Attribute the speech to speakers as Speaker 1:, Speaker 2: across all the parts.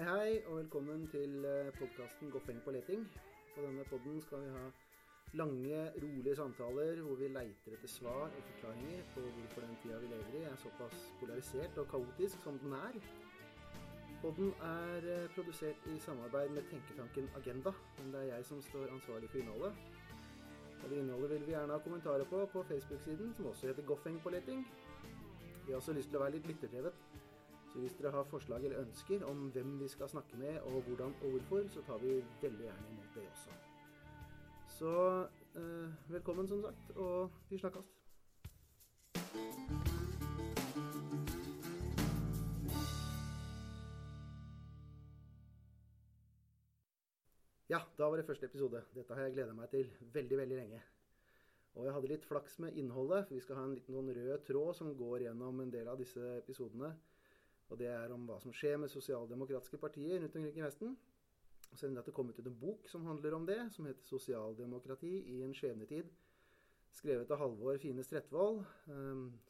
Speaker 1: Hei, hei, og velkommen til podkasten 'Goffeng på leting'. På denne podden skal vi ha lange, rolige samtaler hvor vi leiter etter svar og forklaringer på hvorfor den tida vi lever i, er såpass polarisert og kaotisk som den er. Podden er produsert i samarbeid med tenketanken Agenda, men det er jeg som står ansvarlig for innholdet. Og det innholdet vil vi gjerne ha kommentarer på på Facebook-siden, som også heter Goffeng på leting. Vi har også lyst til å være litt lytterdrevet. Så hvis dere har forslag eller ønsker om hvem vi skal snakke med, og hvordan og hvorfor, så tar vi veldig gjerne imot det også. Så eh, velkommen, som sagt, og vi snakkes. Ja, da var det første episode. Dette har jeg gleda meg til veldig, veldig lenge. Og jeg hadde litt flaks med innholdet, for vi skal ha en liten noen rød tråd som går gjennom en del av disse episodene. Og det er om hva som skjer med sosialdemokratiske partier rundt omkring i Vesten. Og så er det kommet ut en bok som handler om det, som heter 'Sosialdemokrati i en skjebnetid'. Skrevet av Halvor Fine Strettvold.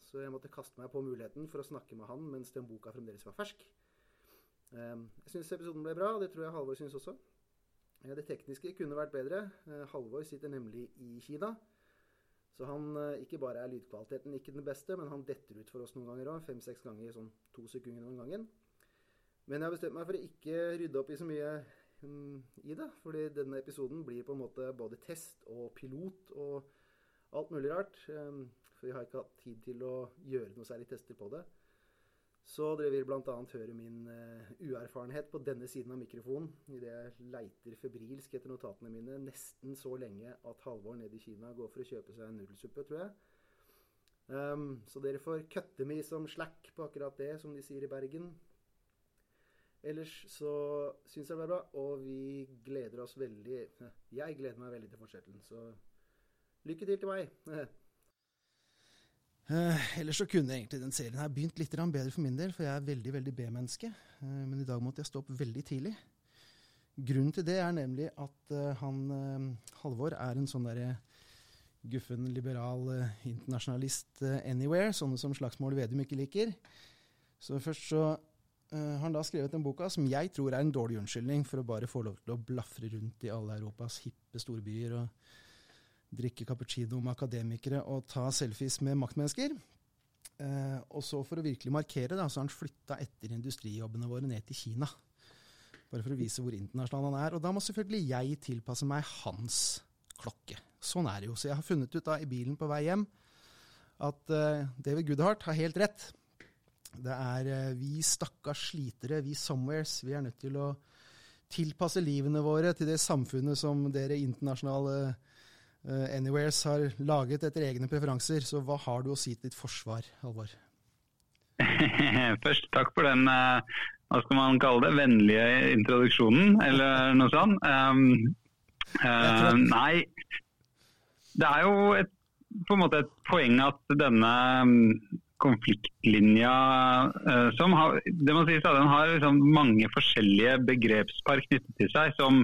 Speaker 1: Så jeg måtte kaste meg på muligheten for å snakke med han mens den boka fremdeles var fersk. Jeg syns episoden ble bra, og det tror jeg Halvor syns også. Det tekniske kunne vært bedre. Halvor sitter nemlig i Kina. Så han, ikke bare er lydkvaliteten ikke den beste, men han detter ut for oss noen ganger òg. Fem-seks ganger sånn to sekunder om gangen. Men jeg har bestemt meg for å ikke rydde opp i så mye um, i det. fordi denne episoden blir på en måte både test og pilot og alt mulig rart. Um, for vi har ikke hatt tid til å gjøre noe særlig tester på det. Så dere vil bl.a. høre min uh, uerfarenhet på denne siden av mikrofonen idet jeg leiter febrilsk etter notatene mine nesten så lenge at Halvor nede i Kina går for å kjøpe seg en nudelsuppe, tror jeg. Um, så dere får cutte meg som slack på akkurat det, som de sier i Bergen. Ellers så syns jeg det ble bra, og vi gleder oss veldig Jeg gleder meg veldig til fortsettelsen, så lykke til til meg. Uh, ellers så kunne egentlig den serien her begynt litt bedre for min del, for jeg er veldig veldig B-menneske. Uh, men i dag måtte jeg stå opp veldig tidlig. Grunnen til det er nemlig at uh, han Halvor er en sånn derre guffen, liberal internasjonalist anywhere. Sånne som Slagsmål Vedum ikke liker. Så først så har han da skrevet den boka som jeg tror er en dårlig unnskyldning for å bare få lov til å blafre rundt i alle Europas hippe storbyer. og drikke cappuccino med akademikere og ta selfies med maktmennesker. Eh, og så for å virkelig markere det, så har han flytta etter industrijobbene våre ned til Kina. Bare for å vise hvor internasjonal han er. Og da må selvfølgelig jeg tilpasse meg hans klokke. Sånn er det jo. Så jeg har funnet ut da i bilen på vei hjem at eh, David Goodhart har helt rett. Det er eh, vi stakkars slitere, vi somewheres, vi er nødt til å tilpasse livene våre til det samfunnet som dere internasjonale uh, Anywheres har laget etter egne preferanser. Så hva har du å si til ditt forsvar, Halvor?
Speaker 2: Først takk for den uh, hva skal man kalle det, vennlige introduksjonen, eller noe sånt. Um, uh, nei, det er jo et, på en måte et poeng at denne um, konfliktlinja uh, som har, det må sies, den har liksom mange forskjellige begrepspar knyttet til seg, som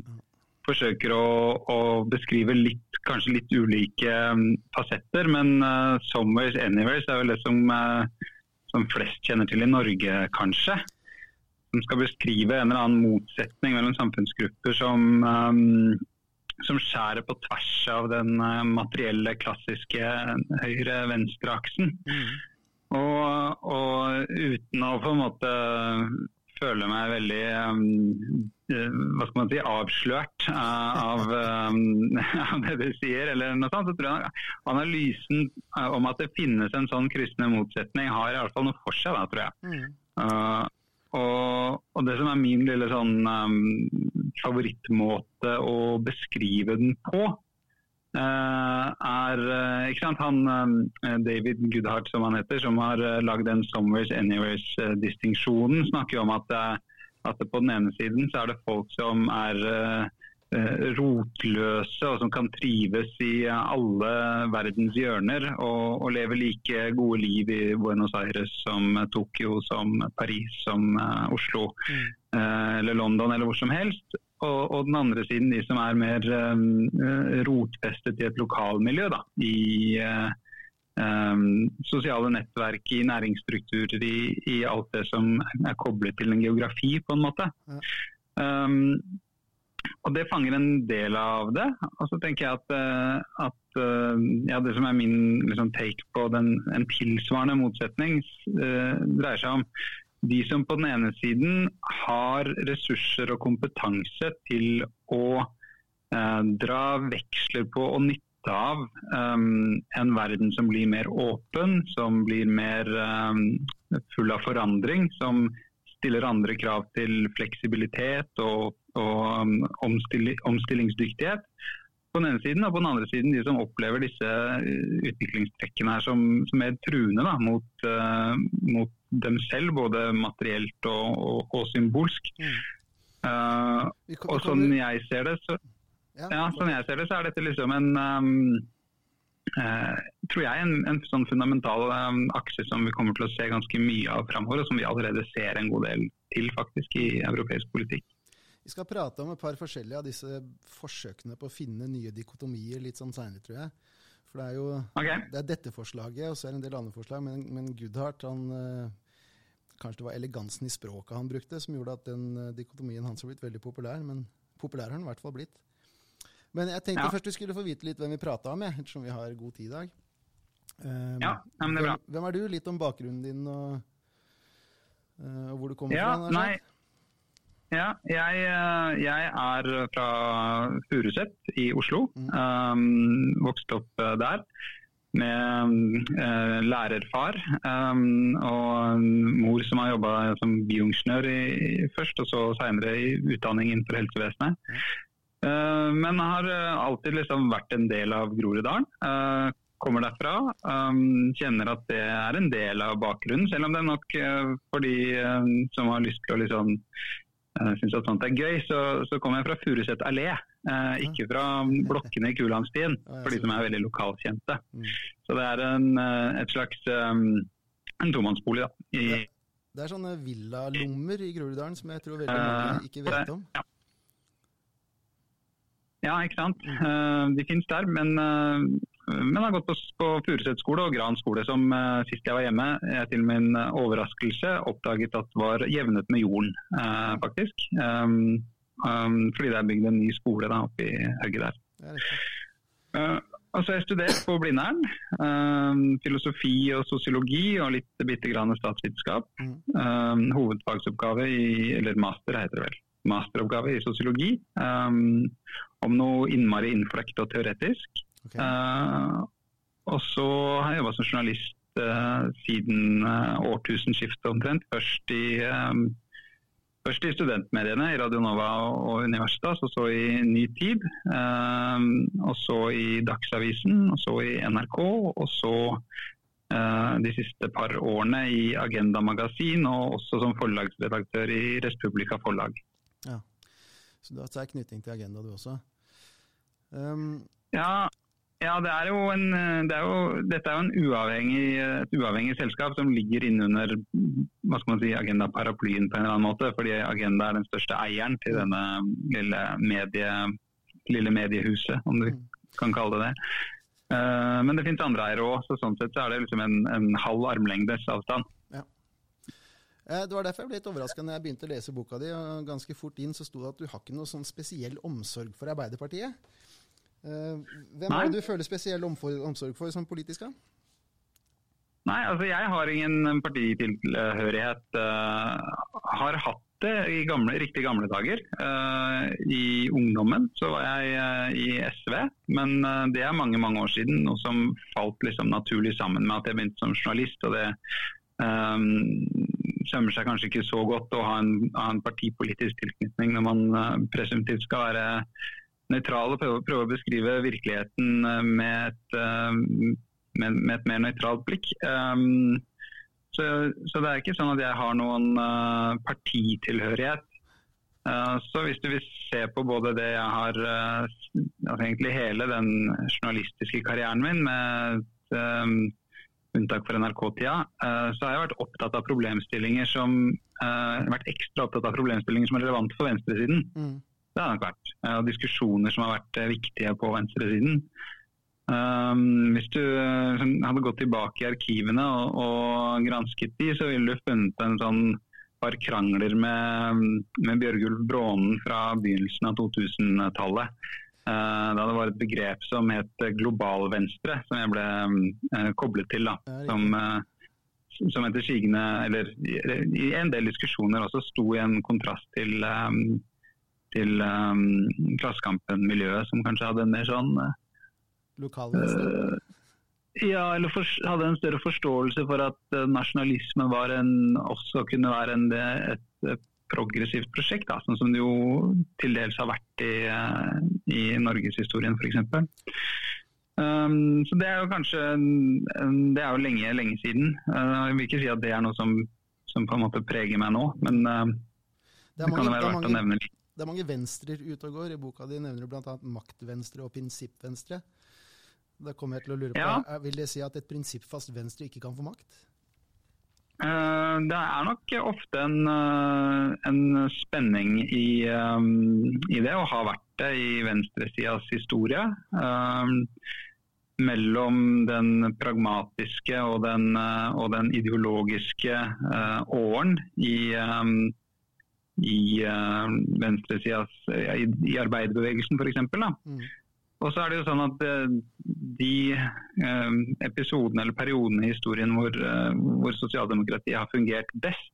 Speaker 2: forsøker å, å beskrive litt kanskje litt ulike um, fasetter, men uh, 'Somewhere Anywheres' er vel det som, uh, som, flest kjenner til i Norge, kanskje. Som skal beskrive en eller annen motsetning mellom samfunnsgrupper som, um, som skjærer på tvers av den uh, materielle, klassiske høyre-venstre-aksen. Mm. Og, og, uten å på en måte føle meg veldig um, hva skal man si, avslørt uh, av, um, av, det du sier, eller noe sånt, så tror jeg analysen om at det finnes en sånn kryssende motsetning, har i alle fall noe for seg, da, tror jeg. Mm. Og, og, det som er min lille sånn um, favorittmåte å beskrive den på, er ikke sant, han David Goodhart, som han heter, som har lagd den 'Somewheres Anywheres'-distinksjonen, snakker jo om at at på den ene siden så er det folk som er rotløse og som kan trives i alle verdens hjørner og, og leve like gode liv i Buenos Aires som Tokyo, som Paris, som Oslo mm. eller London eller hvor som helst. Og, og, den andre siden de som er mer um, rotfestet i et lokalmiljø. Da, i um, sosiale nettverk, i næringsstrukturer, i, i, alt det som er koblet til en geografi, på en måte. Ja. Um, og Det fanger en del av det. Og så tenker jeg at, uh, at uh, ja, det som er min liksom, take på den, en tilsvarende motsetning, uh, dreier seg om de som på den ene siden har ressurser og kompetanse til å dra veksler på og nytte av um, en verden som blir mer åpen, som blir mer um, full av forandring, som stiller andre krav til fleksibilitet og, og um, omstill omstillingsdyktighet. På den ene siden, og på den andre siden de som opplever disse utviklingstrekkene her som, som er truende da, mot, uh, mot, dem selv, både materielt og, og, og symbolsk. Mm. Uh, og sånn jeg ser det, så ja, ja, Sånn jeg ser det, så er dette liksom en um, uh, tror jeg en, en sånn fundamental um, akse som vi kommer til å se ganske mye av framover, og som vi allerede ser en god del til faktisk i europeisk politikk.
Speaker 1: Vi skal prate om et par forskjellige av disse forsøkene på å finne nye dikotomier litt sånn seinere, tror jeg. For det er jo okay. det er dette forslaget, og så er det en del andre forslag. Men, men Goodhart, han, uh, kanskje det var elegansen i språket han brukte, som gjorde at den uh, dikotomien hans har blitt veldig populær. Men populær har den i hvert fall blitt. Men jeg tenkte ja. først du skulle få vite litt hvem vi prata om, jeg, ettersom vi har god tid i dag.
Speaker 2: Um, ja, men det er bra.
Speaker 1: Hvem, hvem, er du? Litt om bakgrunnen din og, uh, og hvor du kommer
Speaker 2: ja,
Speaker 1: fra?
Speaker 2: Nei. Ja, jeg, eh, jeg, er fra Furuset i Oslo. Mm. Um, vokste opp eh, der med eh, lærerfar um, og mor som har jobba som bioingeniør først, og så seinere i utdanning innenfor helsevesenet. Eh, men har eh, alltid liksom vært en del av Groruddalen. Eh, kommer derfra. kjenner at det er en del av bakgrunnen, selv om det er nok for de som har lyst til å liksom syns at sånt er gøy, så, så kommer jeg fra Furuset allé. Eh, ikke fra blokkene i Kulandstien, for de som er veldig lokalkjente. Mm. Så det er en, et slags um, en tomannsbolig. da. I,
Speaker 1: det er sånne villalommer i Groruddalen som jeg tror veldig mange ikke vet om. Ja.
Speaker 2: Ja, ikke sant. Uh, de finnes der, men, men har gått på, på Furuset skole og Gran skole, som uh, sist jeg var hjemme, jeg til min overraskelse oppdaget at var jevnet med jorden, faktisk. Um, um, fordi det er bygd en ny skole da, oppe i hugget der. og så har jeg studert på Blindern. filosofi og sosiologi og litt bitte grann statsvitenskap. Mm. hovedfagsoppgave i, eller master heter det vel, masteroppgave i sosiologi. Um, om noe innmari innfløkt og teoretisk. Okay. Uh, og så har jeg jobba som journalist uh, siden uh, årtusenskiftet omtrent. Først i, først i, studentmediene, i Radio Nova og Universitas, og så i Ny Tid. og så i Dagsavisen, og så i NRK, og så de siste par årene i Agenda Magasin, og også som forlagsredaktør i Respublika Forlag.
Speaker 1: Ja. Så du har sterk knytning til Agenda, du også?
Speaker 2: Um, ja, ja, det er jo en, det er jo, dette er jo en uavhengig, et uavhengig selskap som ligger innunder hva skal man si, Agenda-paraplyen på en eller annen måte. Fordi Agenda er den største eieren til denne lille, medie, lille mediehuset, om du mm. kan kalle det det. Uh, men det finnes andre eiere òg, så sånn sett så er det liksom en, en halv armlengdes avstand. Ja.
Speaker 1: Eh, det var derfor jeg ble litt overraska når jeg begynte å lese boka di. og Ganske fort inn så sto det at du har ikke noe sånn spesiell omsorg for Arbeiderpartiet. Eh, hvem er det du føler spesiell omsorg for som politisk? da?
Speaker 2: Nei, altså jeg har ingen partitilhørighet. Uh, har hatt det i gamle, riktig gamle dager. Uh, I ungdommen så var jeg uh, i SV, men det er mange mange år siden. Noe som falt liksom naturlig sammen med at jeg begynte som journalist. og det sømmer seg kanskje ikke så godt å ha en, ha en partipolitisk tilknytning når man presumptivt skal være nøytral og prøve, prøve, å beskrive virkeligheten eh, med et, eh, med, med et mer nøytralt blikk. Um, så, så, det er ikke sånn at jeg har noen uh, partitilhørighet. Uh, så hvis du vil se på både det jeg har uh, altså egentlig hele den journalistiske karrieren min, med um, unntak for NRK-tida, så har jeg vært opptatt av problemstillinger som vært ekstra opptatt av problemstillinger som er relevante for venstresiden. Mm. Det har nok vært. Og diskusjoner som har vært eh, viktige på venstresiden. Um, hvis du uh, hadde gått tilbake i arkivene og, og gransket de, så ville du funnet en sånn par krangler med, med Bjørgulf Brånen fra begynnelsen av 2000-tallet. Uh, da det var et begrep som het globalvenstre, som jeg ble uh, koblet til. da, som, uh, som etter sigende, eller i en del diskusjoner også sto i en kontrast til, um, til um, Klassekampen-miljøet, som kanskje hadde en mer sånn
Speaker 1: uh,
Speaker 2: ja, eller for, hadde en større forståelse for at nasjonalisme var en, også kunne være en, et, et progressivt prosjekt, da, sånn som det jo til dels har vært i, i norgeshistorien f.eks. Um, så Det er jo kanskje det er jo lenge, lenge siden. Uh, jeg vil ikke si at det er noe som, som på en måte preger meg nå, men uh, det, det, kan være verdt å nevne litt.
Speaker 1: Det er mange venstrer ute og går. I boka di nevner du bl.a. maktvenstre og prinsippvenstre. Da kommer jeg til å lure på, ja. Vil det si at et prinsippfast venstre ikke kan få makt?
Speaker 2: Uh, det er nok ofte en, uh, en spenning i, i, det, og har vært det i venstresidas historie. Mellom den pragmatiske og den, og den ideologiske åren i, um, i venstresidas i, i arbeiderbevegelsen f.eks. Mm. Og så er det jo sånn at eh, De eh, episodene eller periodene i historien hvor, eh, hvor sosialdemokratiet har fungert best,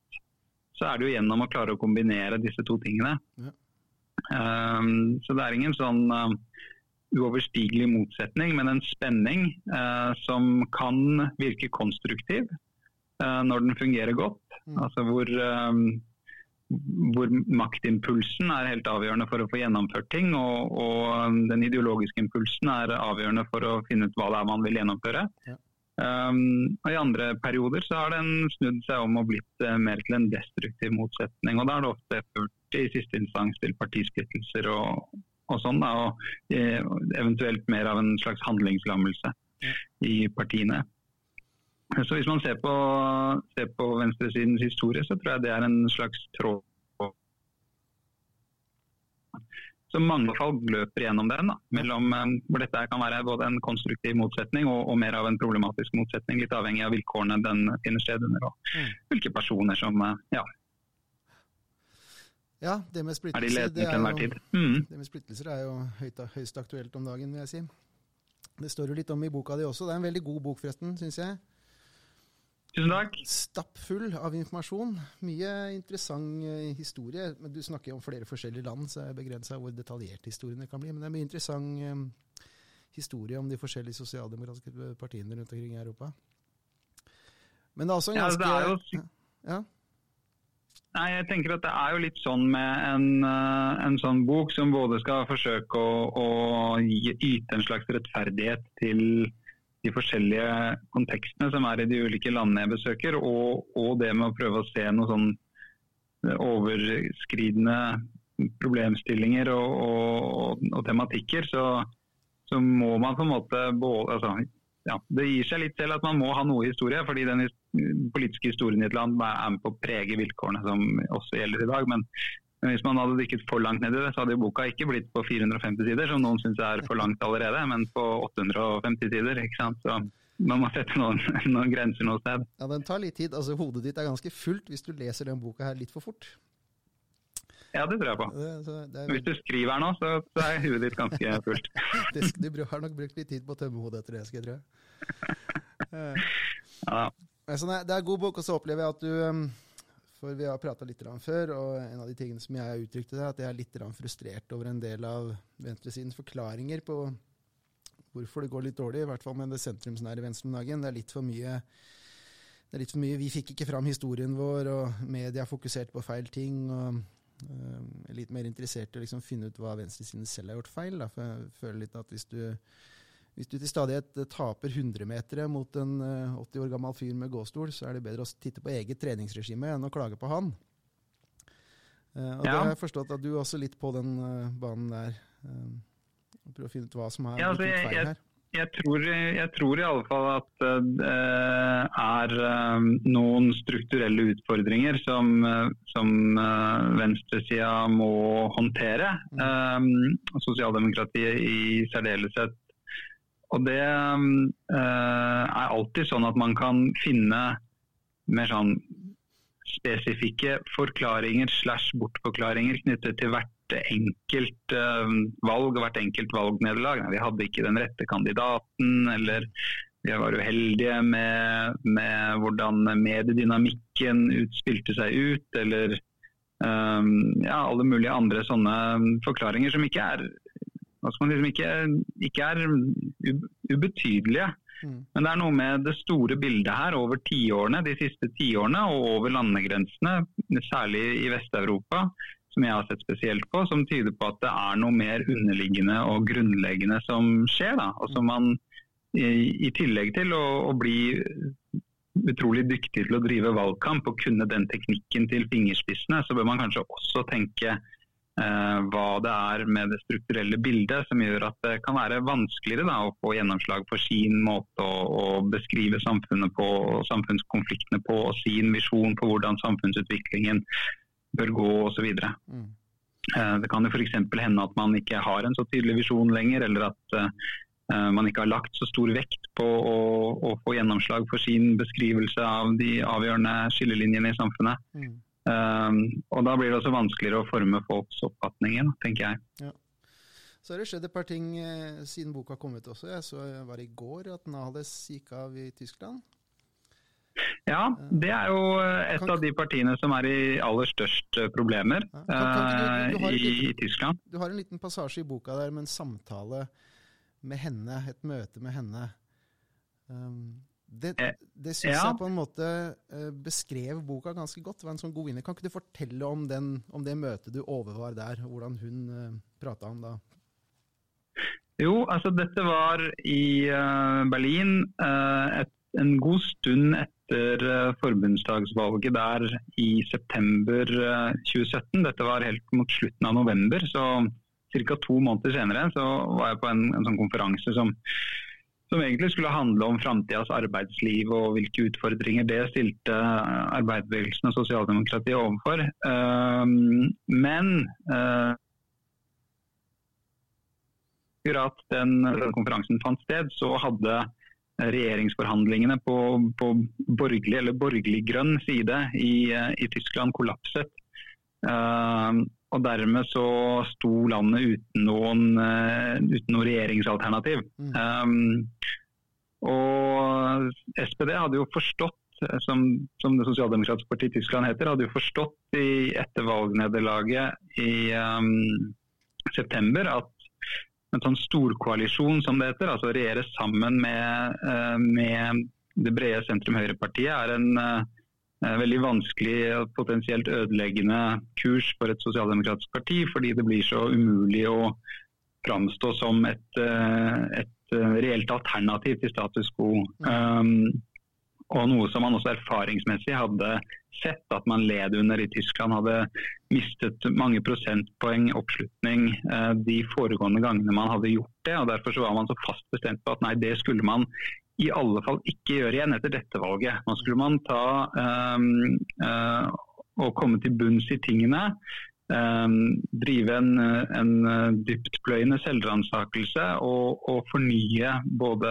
Speaker 2: så er det jo gjennom å klare å kombinere disse to tingene. Ja. Så det er ingen sånn uoverstigelig motsetning, men en spenning som kan virke konstruktiv når den fungerer godt. Mm. Altså hvor hvor maktimpulsen er helt avgjørende for å få gjennomført ting, og, og, den ideologiske impulsen er avgjørende for å finne ut hva det er man vil gjennomføre. Ja. Um, og I andre perioder så har den snudd seg om og blitt uh, mer til en destruktiv motsetning. og Da har det ofte ført i siste instans til partisplittelser og, og sånn, da, og uh, eventuelt mer av en slags handlingslammelse i partiene. Så Hvis man ser på, ser på venstresidens historie, så tror jeg det er en slags tråd så mange fall løper gjennom den. Da, mellom, eh, hvor dette kan være både en konstruktiv motsetning og, og, mer av en problematisk motsetning. Litt avhengig av vilkårene den finner sted under, og mm. hvilke personer som eh, ja,
Speaker 1: ja, det med splittelser,
Speaker 2: det er, jo, mm.
Speaker 1: det med splittelser er jo høyt, høyst aktuelt om dagen, vil jeg si. Det står jo litt om i boka di også. Det er en veldig god bok, forresten, syns jeg.
Speaker 2: Tusen takk.
Speaker 1: Stappfull av informasjon. Mye interessant eh, historie. Men Du snakker om flere forskjellige land, så er det begrensa hvor detaljerte historiene kan bli. Men det er mye interessant um, historie om de forskjellige sosialdemokratiske partiene rundt omkring i Europa. Men det er også en ganske ja, jo... ja.
Speaker 2: Nei, jeg tenker at Det er jo litt sånn med en, eh, en sånn bok som både skal forsøke å, å yte en slags rettferdighet til de forskjellige kontekstene som er i de ulike landene jeg besøker, og, og det med å prøve å se noen sånn eh, overskridende problemstillinger og, og, og tematikker, så, så, må man på en måte altså, ja, Det gir seg litt selv at man må ha noe historie, fordi den politiske historien i et land er med på å prege vilkårene som også gjelder i dag. Men men hvis man hadde dykket for langt ned i det, så hadde boka ikke blitt på 450 sider, som noen syns er for langt allerede, men på 850 sider. ikke sant? Så man må sette noen, noen, grenser noe sted.
Speaker 1: Ja, Den tar litt tid. altså Hodet ditt er ganske fullt hvis du leser den boka her litt for fort.
Speaker 2: Ja, det tror jeg på. Det, det er... Hvis du skriver her nå, så, så er hodet ditt ganske fullt.
Speaker 1: du har nok brukt litt tid på å tømme hodet etter det, skal jeg tro.
Speaker 2: ja.
Speaker 1: Altså, det er god bok, og så opplever jeg at du um, for vi har prata litt før, og en av de tingene som jeg har uttrykt til deg, at jeg er litt frustrert over en del av venstresidens forklaringer på hvorfor det går litt dårlig, i hvert fall med det sentrumsnære venstre om dagen. Det er litt for mye det er litt for mye Vi fikk ikke fram historien vår, og media fokuserte på feil ting. og er litt mer interessert i å liksom finne ut hva venstresiden selv har gjort feil. Da. For jeg føler litt at hvis du hvis du til stadighet eh, taper 100-metere mot en 80 eh, år gammel fyr med gåstol, så er det bedre å titte på eget treningsregime enn å klage på han. Uh, og ja. Det har jeg forstått at du er også litt på den banen der. Prøv prøve å finne ut hva som er ja, altså, feil
Speaker 2: jeg. Jeg tror, jeg tror i alle fall at det er noen strukturelle utfordringer som, som venstresida må håndtere. Mm. Sosialdemokratiet i særdeleshet og det uh, er alltid sånn at man kan finne mer sånn spesifikke forklaringer slash bortforklaringer knyttet til hvert enkelt uh, valg og hvert enkelt valgnederlag. Vi hadde ikke den rette kandidaten, eller vi var uheldige med, med hvordan mediedynamikken utspilte seg ut, eller um, ja, alle mulige andre sånne forklaringer som ikke er, liksom ikke, ikke er ubetydelige. Mm. Men det er noe med det store bildet her over tiårene, de siste tiårene og over landegrensene, særlig i Vest-Europa, som jeg har sett spesielt på, som tyder på at det er noe mer underliggende og grunnleggende som skjer. Da, og som man i, tillegg til å, å, bli utrolig dyktig til å drive valgkamp og kunne den teknikken til fingerspissene, så bør man kanskje også tenke hva det er med det strukturelle bildet som gjør at det kan være vanskeligere da, å få gjennomslag for sin måte å, å beskrive samfunnet på, samfunnskonfliktene på, og sin visjon på hvordan samfunnsutviklingen bør gå osv. Mm. Eh, det kan jo f.eks. hende at man ikke har en så tydelig visjon lenger, eller at eh, Eh, man ikke har lagt så stor vekt på å, å, få gjennomslag for sin beskrivelse av de avgjørende skillelinjene i samfunnet. Mm. Um, og Da blir det også vanskeligere å forme folks oppfatninger, tenker jeg. Ja.
Speaker 1: Så har det skjedd et par ting eh, siden boka kom ut også. Jeg så jeg var i går at Nahles gikk av i Tyskland.
Speaker 2: Ja, det er jo et kan, av de partiene som er i aller størst problemer ja, kan, kan, du, du, du i, liten, i, Tyskland.
Speaker 1: Du har en liten passasje i boka der med en samtale med henne, et møte med henne. Um, det eh, det syns ja. jeg på en måte uh, beskrev boka ganske godt. Det var en sånn god vinner. Kan ikke du fortelle om, den, om det møtet du overvar der, og hvordan hun eh, prata om da?
Speaker 2: Jo, altså dette var i Berlin et, en god stund etter forbundsdagsvalget der i september 2017. Dette var helt mot slutten av november, så ca. to måneder senere så var jeg på en, en sånn konferanse som, som, egentlig skulle handle om framtidas arbeidsliv og hvilke utfordringer det stilte arbeiderbevegelsen og sosialdemokratiet overfor. Uh, men uh, akkurat den, konferansen fant sted, så hadde regjeringsforhandlingene på, på borgerlig eller borgerlig-grønn side i, i, Tyskland kollapset. Og dermed så sto landet uten noen, uh, uten noen regjeringsalternativ. Mm. Um, og SPD hadde jo forstått, som, som det sosialdemokratiske partiet i Tyskland heter, hadde jo forstått i etter valgnederlaget i um, september at en sånn storkoalisjon, som det heter, altså regjere sammen med, uh, med det brede sentrum-høyre-partiet, er en veldig vanskelig og potensielt ødeleggende kurs for et sosialdemokratisk parti, fordi det blir så umulig å framstå som et, eh, et eh, reelt alternativ til status quo. Um, og noe som man også erfaringsmessig hadde sett at man led under i Tyskland. Hadde mistet mange prosentpoeng oppslutning uh, de foregående gangene man hadde gjort det. og Derfor så var man så fast bestemt på at nei, det skulle man i alle fall ikke gjøre igjen etter dette valget. Nå skulle man ta um, uh, og komme til bunns i tingene. Um, drive en, en dyptpløyende selvransakelse og, og, fornye både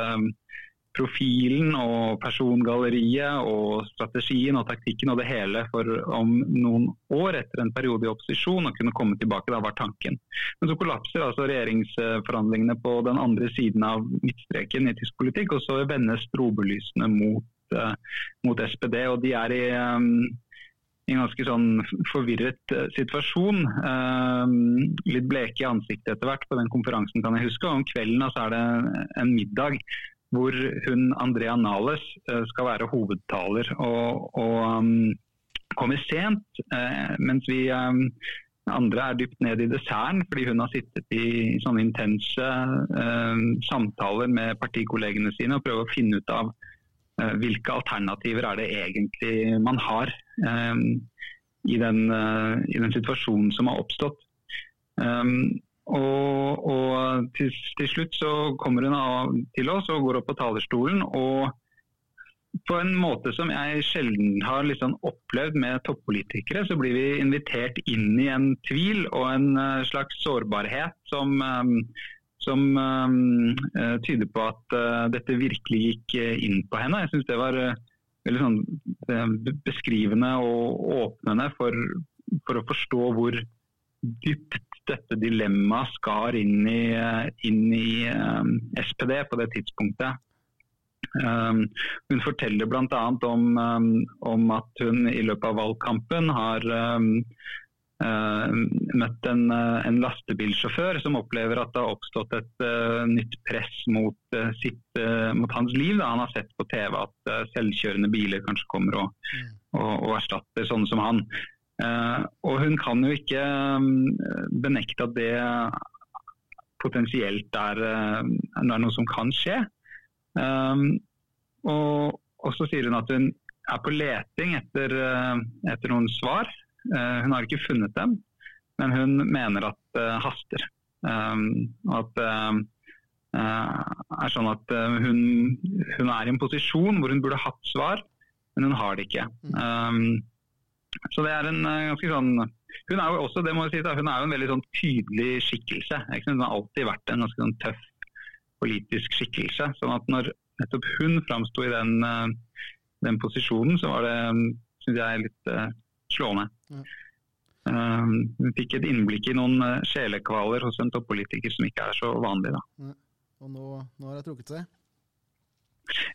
Speaker 2: profilen og persongalleriet og strategien og taktikken og det hele for om noen år etter en periode i opposisjon å kunne komme tilbake. Da var tanken. Men så kollapser altså regjeringsforhandlingene på den andre siden av midtstreken i tysk politikk, og så vendes strobelysene mot, uh, mot SPD. og de er i um, i en ganske sånn forvirret uh, situasjon. Litt bleke i ansiktet etter hvert på den konferansen, kan jeg huske. Og om kvelden så er det en middag hvor hun Andrea Nales eh, skal være hovedtaler. Og, og um, kommer sent, uh, mens vi um, andre er dypt ned i desserten fordi hun har sittet i sånne intense uh, samtaler med partikollegene sine og prøver å finne ut av uh, hvilke alternativer er det egentlig man har um, i, den, i, den, situasjonen som har oppstått. Um, og, og til, til, slutt så kommer hun av, til oss og går opp på talerstolen. og på en måte som jeg sjelden har liksom opplevd med toppolitikere, så blir vi invitert inn i en tvil og en uh, slags sårbarhet som, um, som uh, tyder på at dette virkelig gikk inn på henne. Jeg syns det var veldig sånn, beskrivende og åpnende for, for, å forstå hvor dypt dette dilemmaet skar inn i, inn i um, SPD på det tidspunktet. Um, hun forteller bl.a. Om, um, om at hun i løpet av valgkampen har uh, møtt en, uh, en, lastebilsjåfør som opplever at det har oppstått et uh, nytt press mot, sitt, mot hans liv. Da. Han har sett på TV at selvkjørende biler kanskje kommer og, mm. og, og erstatter sånne som han. Og hun kan jo ikke benekte at det potensielt er, er noe som kan skje. Og, og, så sier hun at hun er på leting etter, etter noen svar. Hun har ikke funnet dem, men hun mener at det haster. Og at det er sånn at hun, hun, er i en posisjon hvor hun burde hatt svar, men hun har det ikke. Um, så det er en ganske sånn Hun er jo også det må jeg si, hun er jo en veldig sånn tydelig skikkelse. Hun har alltid vært en ganske sånn tøff politisk skikkelse. sånn at når nettopp hun framsto i den, eh, den, posisjonen, så var det synes jeg, litt uh, slående. Ja. Hun fikk et innblikk i noen uh, sjelekvaler hos en toppolitiker som ikke er så vanlig. Da. Ja.
Speaker 1: Og nå, nå har hun trukket seg?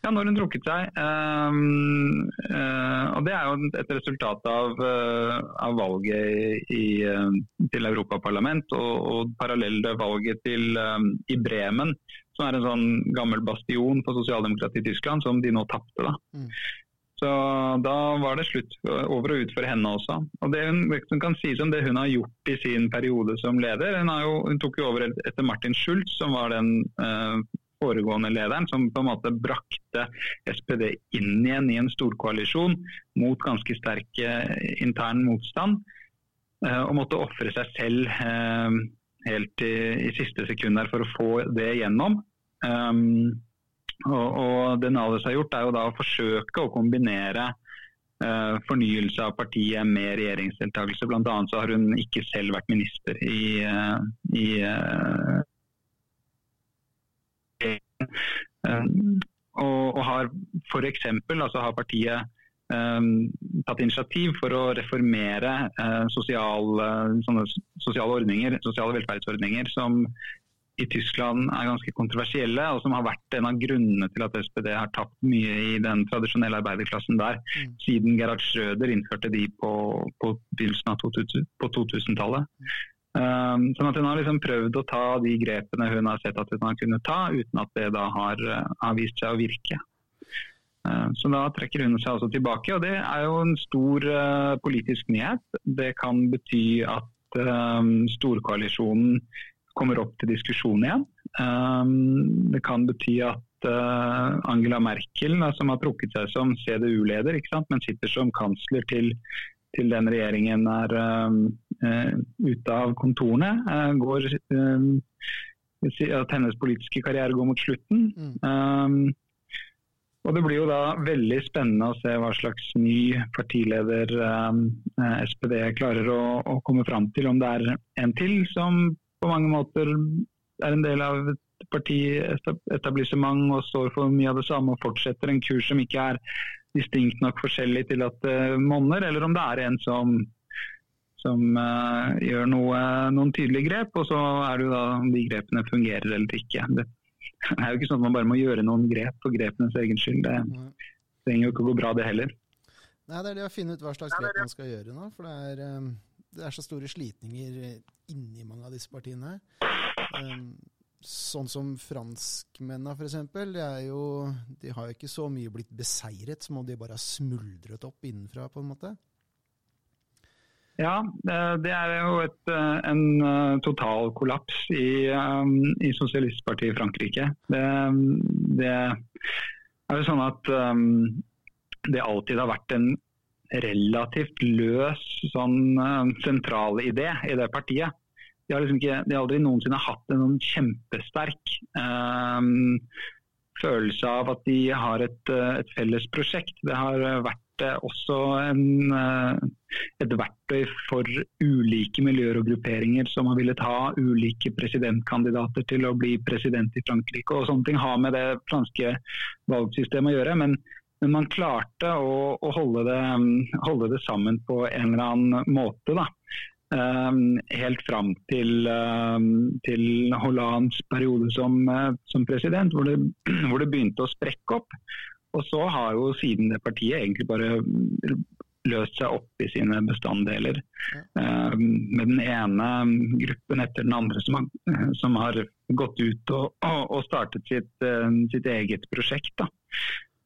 Speaker 2: Ja, når hun trukket seg. Um, uh, og Det er jo et resultat av, uh, av valget i, uh, til Europaparlament og, og parallelle valget til, um, i Bremen, som er en sånn gammel bastion for sosialdemokrati i Tyskland, som de nå tapte. Mm. Så da var det slutt over og ut for henne også. Og Det hun, hun kan sies om det hun har gjort i sin periode som leder Hun, jo, hun tok jo over etter Martin Schulz, som var den foregående lederen, som på en måte brakte SPD inn igjen i en storkoalisjon mot ganske sterk eh, intern motstand. Eh, og måtte ofre seg selv eh, helt i, i, siste sekund for å få det gjennom. Og, og, det Nales har gjort, er jo da å forsøke å kombinere fornyelse av partiet med regjeringsdeltakelse. Annet så har hun ikke selv vært minister i, i og, og har f.eks. Altså har partiet um, tatt initiativ for å reformere uh, sosiale, sosiale, ordninger, sosiale velferdsordninger som i Tyskland er ganske kontroversielle, og som har vært en av grunnene til at SPD har tapt mye i den tradisjonelle arbeiderklassen der, mm. siden Gerhard Schrøder innførte de på, på begynnelsen av 2000-tallet. Mm. Um, sånn at Hun har liksom prøvd å ta de grepene hun har sett at hun har kunnet ta, uten at det da har, uh, har vist seg å virke. Uh, så Da trekker hun seg også tilbake, og det er jo en stor uh, politisk nyhet. Det kan bety at um, storkoalisjonen kommer opp til diskusjon igjen. Det kan bety at Angela Merkel, som har trukket seg som CDU-leder, men sitter som kansler til til den regjeringen er uh, ute av kontorene. Uh, går, uh, at hennes politiske karriere går mot slutten. Mm. Um, og Det blir jo da veldig spennende å se hva slags ny partileder um, SPD klarer å, å, komme fram til. Om det er en til som på mange måter er en del av et partietablissement og står for mye av det samme og fortsetter en kurs som ikke er distinkt nok forskjellig til at det monner, eller om det er en som, som uh, gjør noe, noen tydelige grep, og så er det jo da om de grepene fungerer eller ikke. Det, det er jo ikke sånn at man bare må gjøre noen grep for grepenes egen skyld. Det trenger jo ikke å gå bra, det heller.
Speaker 1: Nei, Det er det å finne ut hva slags grep man skal gjøre nå. For det er, um, det er så store slitninger inni mange av disse partiene. Um, sånn som franskmennene f.eks. De, de har jo ikke så mye blitt beseiret som om de bare har smuldret opp innenfra, på en måte.
Speaker 2: Ja, det er jo et, en eh, total kollaps i, i Sosialistpartiet i Frankrike. Det, det, er jo sånn at det alltid har vært en relativt løs sånn uh, idé i det partiet de har, liksom ikke, de har aldri noensinne hatt en sånn kjempesterk um, følelse av at de har et, eh, et, felles prosjekt. Det har vært også en, et verktøy for ulike miljøer og grupperinger som har villet ha ulike presidentkandidater til å bli president i Frankrike. og Sånne ting har med det franske valgsystemet å gjøre. men men man klarte å, å holde, det, holde, det, sammen på en eller annen måte. Da. Um, helt fram til, um, til Hollands periode som, uh, som president, hvor det, hvor det, begynte å sprekke opp. Og så har jo siden det partiet egentlig bare løst seg opp i sine bestanddeler. Ja. med den ene gruppen etter den andre som har, som har gått ut og, og startet sitt, uh, sitt eget prosjekt. Da.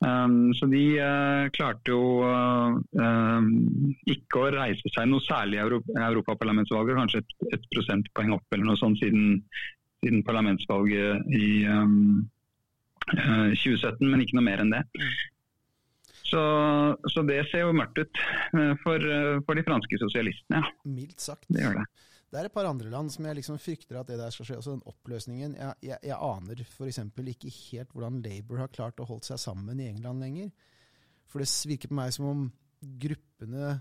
Speaker 2: Um, så de uh, klarte jo uh, ikke å reise seg noe særlig i Europa, Europaparlamentsvalget, kanskje et, et, prosentpoeng opp eller noe sånt siden, siden parlamentsvalget i um, 2017, men ikke noe mer enn det. Så, så det ser jo mørkt ut for, for de franske sosialistene. Ja.
Speaker 1: Mildt sagt.
Speaker 2: Det gjør det.
Speaker 1: Det er et par andre land som jeg liksom frykter at det der skal skje. Altså den oppløsningen Jeg, jeg, jeg aner f.eks. ikke helt hvordan Labour har klart å holde seg sammen i England lenger. For det virker på meg som om gruppene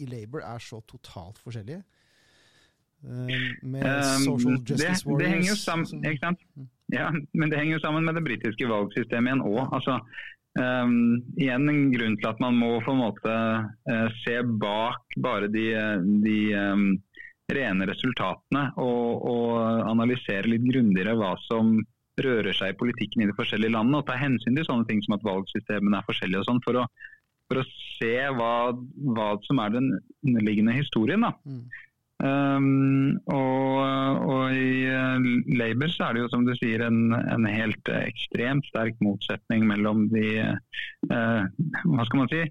Speaker 1: i Labour er så totalt forskjellige. Med social justice
Speaker 2: det, det henger jo sammen, ikke sant? Ja, men det henger jo sammen med det britiske valgsystemet igjen òg. Altså, um, igjen en grunn til at man må på en måte uh, se bak bare de, de um, rene resultatene og, og analysere litt grundigere hva som rører seg i politikken i de forskjellige landene. Og ta hensyn til sånne ting som at valgsystemene er forskjellige og sånn, for, for, å se hva, hva, som er den underliggende historien. da. Mm. Um, og, og, i uh, Labour så er det jo som du sier en, en helt ekstremt sterk motsetning mellom de uh, hva skal man si,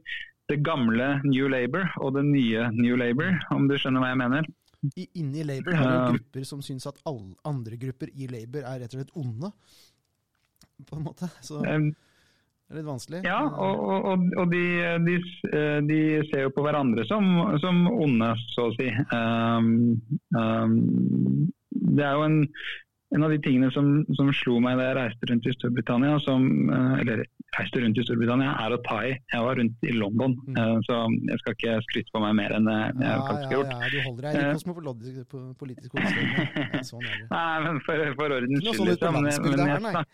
Speaker 2: det gamle New Labour og det nye New Labour, om du skjønner hva jeg mener.
Speaker 1: I, inni Labour har du grupper som syns at alle andre grupper i Labour er rett og slett onde. På en måte. Så det er litt vanskelig.
Speaker 2: Ja, og, og, og de, de, de, ser jo på hverandre som, som onde, så å si. Um, um, det er jo en, en av de tingene som, som, slo meg da jeg reiste rundt i Storbritannia, som, eh, eller reiste rundt i Storbritannia, er å ta i. Jeg var rundt i London, mm. Eh, så jeg skal ikke skryte på meg mer enn jeg ja, faktisk har gjort.
Speaker 1: Ja, ja, du holder deg på kosmopolitisk hovedstad. Sånn er det.
Speaker 2: Nei, men for, for ordens
Speaker 1: skyld. Sånn liksom, men, men, her,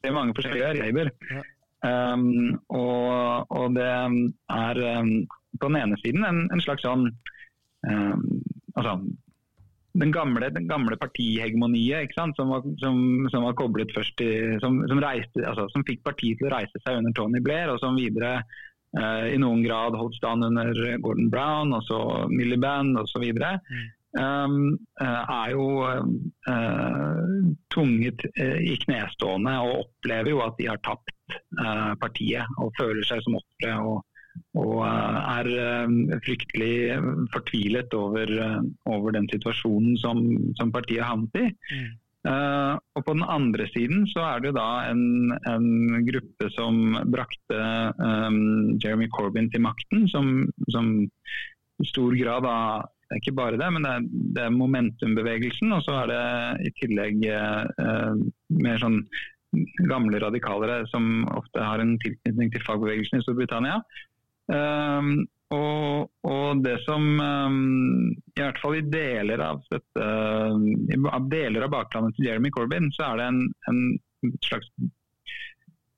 Speaker 2: det er mange forskjellige Labour. Ja. Um, og, og, det er um, på den ene siden en, en slags sånn um, altså, den gamle, den gamle partihegemoniet som, var, som, som var koblet først i, som, som, reiste, altså, som, fikk partiet til å reise seg under Tony Blair, og som videre uh, i noen grad holdt stand under Gordon Brown, og så Miliband osv. Mm. Um, uh, er jo uh, tvunget i knestående og opplever jo at de har tapt partiet og føler seg som ofre. og og eh, er eh, fryktelig fortvilet over, eh, over den situasjonen som, som partiet havnet i. Mm. Uh, og På den andre siden så er det jo da en, en gruppe som brakte um, Jeremy Corbyn til makten, som, som i stor grad da det er ikke bare det, men det er, det er momentumbevegelsen. Og så er det i tillegg eh, mer sånn gamle radikalere som ofte har en tilknytning til fagbevegelsen i Storbritannia. Um, og, og, det som um, I hvert fall i deler av, dette, i deler av baklandet til Jeremy Corbyn, så er det en, en slags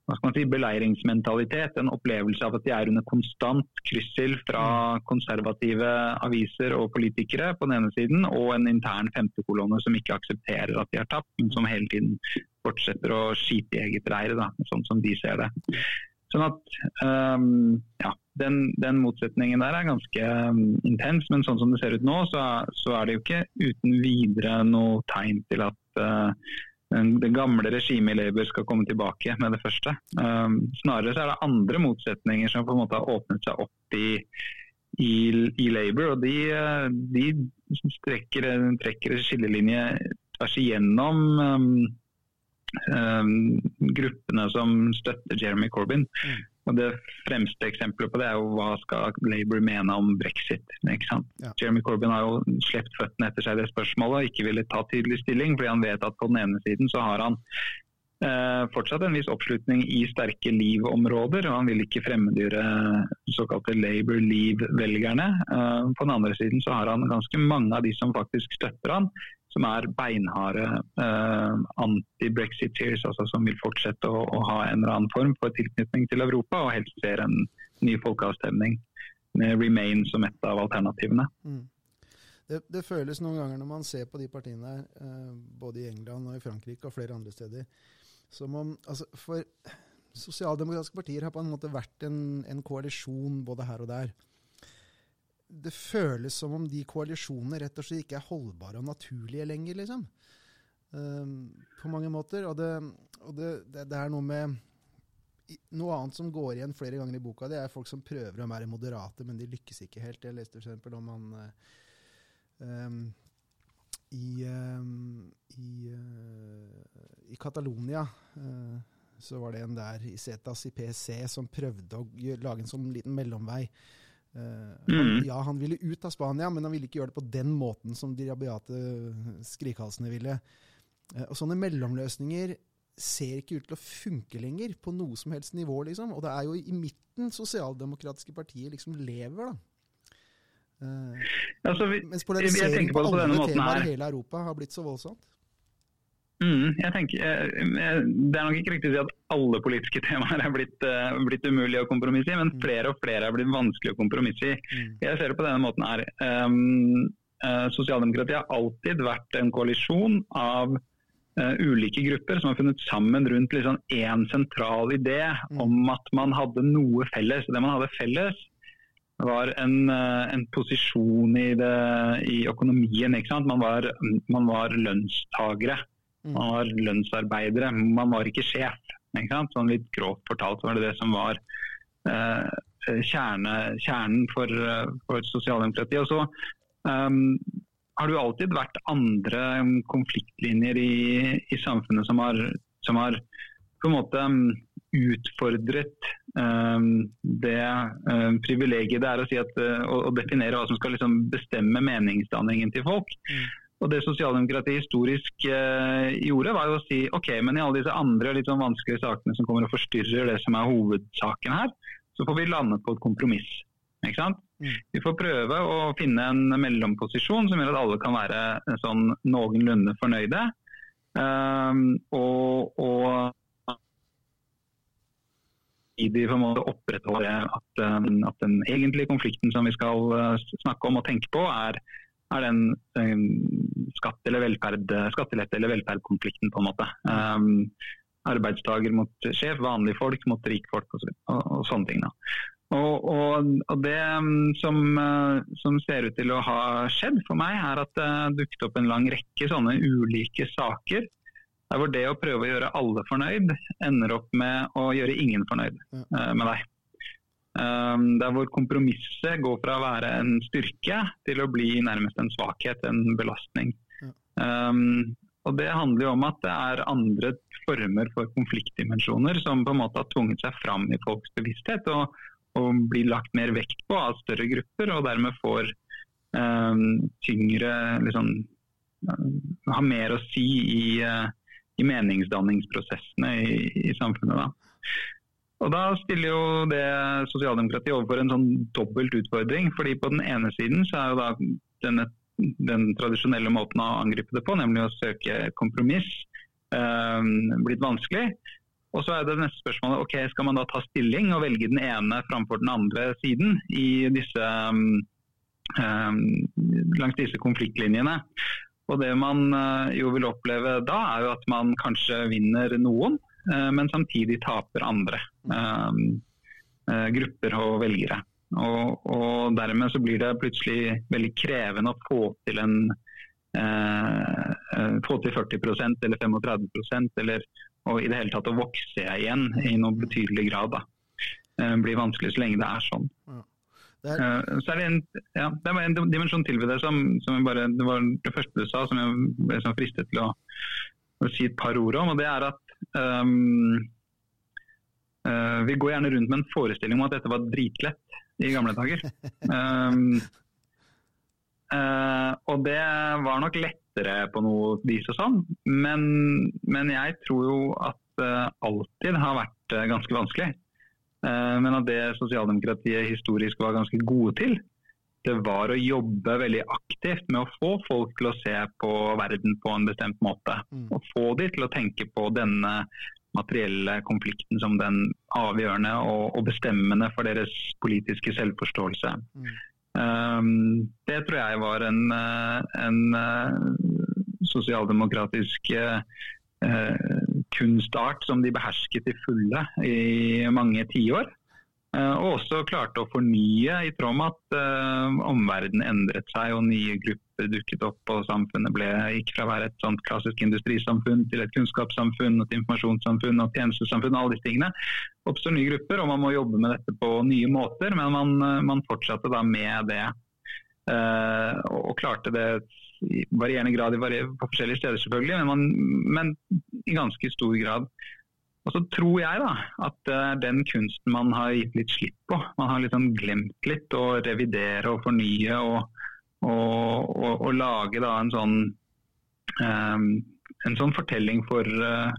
Speaker 2: hva skal man si, beleiringsmentalitet. En opplevelse av at de er under konstant kryssild fra mm. konservative aviser og politikere på den ene siden, og en intern femtekolonne som ikke aksepterer at de har tapt, men som hele tiden fortsetter å skite i eget reir, sånn som de ser det. Sånn at um, ja, den, den, motsetningen der er ganske um, intens, men sånn som det ser ut nå, så, så, er det jo ikke uten videre noe tegn til at uh, det gamle regimet i Labour skal komme tilbake med det første. Um, snarere så er det andre motsetninger som på en måte har åpnet seg opp i, i, i Labour. og De, de strekker, trekker skillelinje tvers igjennom um, um, gruppene som støtter Jeremy Corbyn. Mm. Og Det fremste eksempelet på det er jo hva skal Labour mene om brexit. ikke Ja. Jeremy Corbyn har jo sluppet føttene etter seg det spørsmålet og ikke ville ta tydelig stilling, fordi han vet at på den ene siden så har han eh, fortsatt en viss oppslutning i sterke leave-områder, og han vil ikke fremmedgjøre såkalte Labour leave-velgerne. Eh, på den andre siden så har han ganske mange av de som faktisk støtter han, som er beinharde eh, anti-brexiteers, altså som vil fortsette å, å, ha en eller annen form for tilknytning til Europa, og helst ser en ny folkeavstemning med Remain som et av alternativene. Mm.
Speaker 1: Det, det, føles noen ganger når man ser på de partiene her, eh, både i England og i Frankrike og flere andre steder, som om altså For sosialdemokratiske partier har på en måte vært en, en koalisjon både her og der. Det føles som om de koalisjonene rett og slett ikke er holdbare og naturlige lenger, liksom. Um, på mange måter. Og, det, og det, det, det, er noe med Noe annet som går igjen flere ganger i boka, det er folk som prøver å være moderate, men de lykkes ikke helt. Jeg leste f.eks. om han um, i, um, i, uh, i Catalonia uh, så var det en der i Cetas i PSC som prøvde å lage en sånn liten mellomvei. Uh, han, ja, han ville ut av Spania, men han ville ikke gjøre det på den måten som de rabiate skrikhalsene ville. Uh, og sånne mellomløsninger ser ikke ut til å funke lenger på noe som helst nivå, liksom. Og det er jo i midten sosialdemokratiske partier liksom lever, da. Uh, altså, vi, mens polarisering på, på alle temaer i hele Europa har blitt så voldsomt.
Speaker 2: Mm, jeg tenker, Det er nok ikke riktig å si at alle politiske temaer er blitt, uh, blitt umulige å kompromisse i, men mm. flere og flere er blitt vanskelig å kompromisse i. Mm. Jeg ser det på denne måten her. Um, Sosialdemokratiet har alltid vært en koalisjon av uh, ulike grupper som har funnet sammen rundt liksom én sentral idé mm. om at man hadde noe felles. Det man hadde felles, var en, eh, en posisjon i, det, i, økonomien. Man var, man, var, lønnstagere. Mm. Man var lønnsarbeidere. Man var ikke sjef. Ikke sånn litt grovt fortalt var det det som var eh, kjerne, kjernen for, for sosialdemokratiet. Og så um, har det jo alltid vært andre konfliktlinjer i, i samfunnet som har, som har, på en måte utfordret um, det um, privilegiet det er å, si at, uh, å, å definere hva som skal liksom, bestemme meningsdanningen til folk. Mm. Og Det sosialdemokratiet historisk eh, gjorde, var jo å si ok, men i alle disse andre litt sånn vanskelige sakene som kommer og forstyrrer det som er hovedsaken her, så får vi lande på et kompromiss. Ikke sant? Mm. Vi får prøve å finne en mellomposisjon som gjør at alle kan være sånn noenlunde fornøyde. Um, og, og samtidig på en måte opprettholde at, um, at, den egentlige konflikten som vi skal uh, snakke om og tenke på, er, er den um, skatt eller velferd, skattelette eller velferdkonflikten, på en måte. Um, arbeidstaker mot sjef, vanlige folk mot rikfolk og, og, og sånne ting. Da. Og, og, og, Det um, som, uh, som, ser ut til å ha skjedd for meg, er at det dukket opp en lang rekke sånne ulike saker der hvor det å prøve å gjøre alle fornøyd, ender opp med å gjøre ingen fornøyd uh, med deg. Um, der hvor kompromisset går fra å være en styrke til å bli nærmest en svakhet, en belastning. Um, og Det handler jo om at det er andre former for konfliktdimensjoner som på en måte har tvunget seg fram i folks bevissthet og, og blir lagt mer vekt på av større grupper, og dermed får um, tyngre liksom, Har mer å si i, uh, i meningsdanningsprosessene i, i samfunnet. Da. Og Da stiller jo det sosialdemokratiet overfor en sånn dobbelt utfordring. fordi På den ene siden så er jo da denne, den tradisjonelle måten å angripe det på, nemlig å søke kompromiss, eh, blitt vanskelig. Og så er det neste spørsmålet ok, skal man da ta stilling og velge den ene framfor den andre siden i disse, eh, langs disse konfliktlinjene. Og Det man eh, jo vil oppleve da, er jo at man kanskje vinner noen, eh, men samtidig taper andre grupper og velgere. Og, og, Dermed så blir det plutselig veldig krevende å få til en eh, få til 40% eller 35% eller og i det hele tatt å vokse igjen i noe betydelig grad. da. Det blir vanskelig så lenge det er sånn. Ja. Det er... Uh, så er det, en, ja, det var en dimensjon til ved det som, som bare, det var det første du sa som jeg ble sånn fristet til å, å, si et par ord om. og det er at um, uh, Vi går gjerne rundt med en forestilling om at dette var dritlett i gamle dager. Um, uh, og det var nok lettere på noe vis og sånn, men, men jeg tror jo at det alltid har vært ganske vanskelig. Men at det sosialdemokratiet historisk var ganske gode til, det var å jobbe veldig aktivt med å få folk til å se på verden på en bestemt måte. Mm. Og få de til å tenke på denne materielle konflikten som den avgjørende og, og bestemmende for deres politiske selvforståelse. Mm. Um, det tror jeg var en, eh, en uh, sosialdemokratisk uh, kunstart som de behersket til fulle i mange tiår. Eh, og også klarte å fornye i tråd med at uh, omverdenen endret seg og nye grupper dukket opp. og Samfunnet ble, gikk fra å være et sånt klassisk industrisamfunn til et kunnskapssamfunn, et informasjonssamfunn og tjenestesamfunn. alle disse tingene. oppstår nye grupper, og man må jobbe med dette på nye måter. Men man, man fortsatte da med det. Uh, og klarte det i varierende grad på forskjellige steder, selvfølgelig, men, man, men i ganske stor grad. Og så tror jeg da at uh, den kunsten man har gitt litt slipp på. Man har liksom glemt litt å revidere og fornye og, og, og, og lage da en sånn, um, en sånn fortelling for, uh,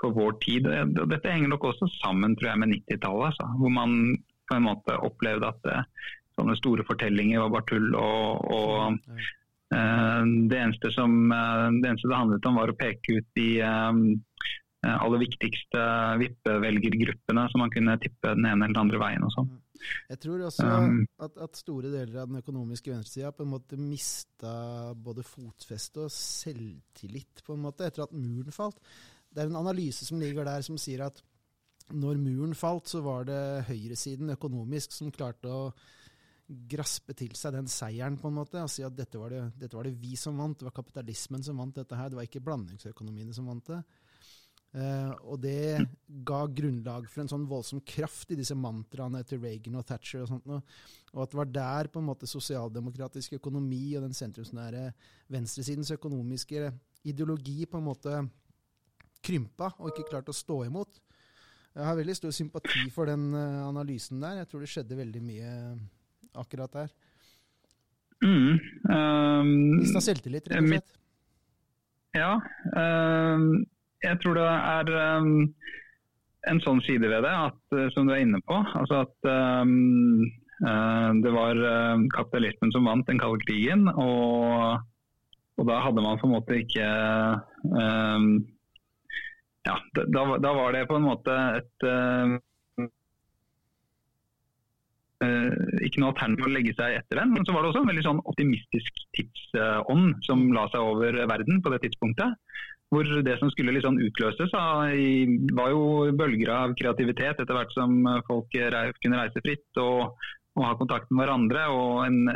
Speaker 2: for, vår tid. Dette henger nok også sammen tror jeg, med 90-tallet, altså, hvor man på en måte opplevde at uh, sånne store fortellinger var bare tull. og, det eneste, som, det eneste det handlet om, var å peke ut de um, Eh, aller viktigste vippevelgergruppene som man kunne tippe den ene eller den andre veien. og sånn.
Speaker 1: Jeg tror også um, at, at, store deler av den økonomiske venstresida på en måte mista både fotfeste og selvtillit på en måte etter at muren falt. Det er en analyse som ligger der som sier at når muren falt, så var det høyresiden økonomisk som klarte å graspe til seg den seieren på en måte, og si at dette var, det, dette var det vi som vant, det var kapitalismen som vant dette her, det var ikke blandingsøkonomiene som vant det. Uh, og det ga grunnlag for en sånn voldsom kraft i disse mantraene til Reagan og Thatcher. Og sånt, og at det var der på en måte sosialdemokratisk økonomi og den sentrumsnære venstresidens økonomiske ideologi på en måte krympa og ikke klarte å stå imot. Jeg har veldig stor sympati for den uh, analysen der. Jeg tror det skjedde veldig mye akkurat der.
Speaker 2: Mm, um,
Speaker 1: Mista selvtillit, rett og slett.
Speaker 2: Ja. Um jeg tror det er um, en sånn side ved det, at, uh, som du er inne på. Altså at um, uh, det var uh, kapitalismen som vant den kalde krigen. Og, og, da hadde man på en måte ikke um, Ja, da, da, var det på en måte et uh, ikke noe alternativ å legge seg etter den. Men så var det også en veldig sånn optimistisk tidsånd som la seg over verden på det tidspunktet hvor det som skulle liksom utløses, var jo bølger av kreativitet etter hvert som folk kunne reise fritt og, og ha kontakt med hverandre. Og en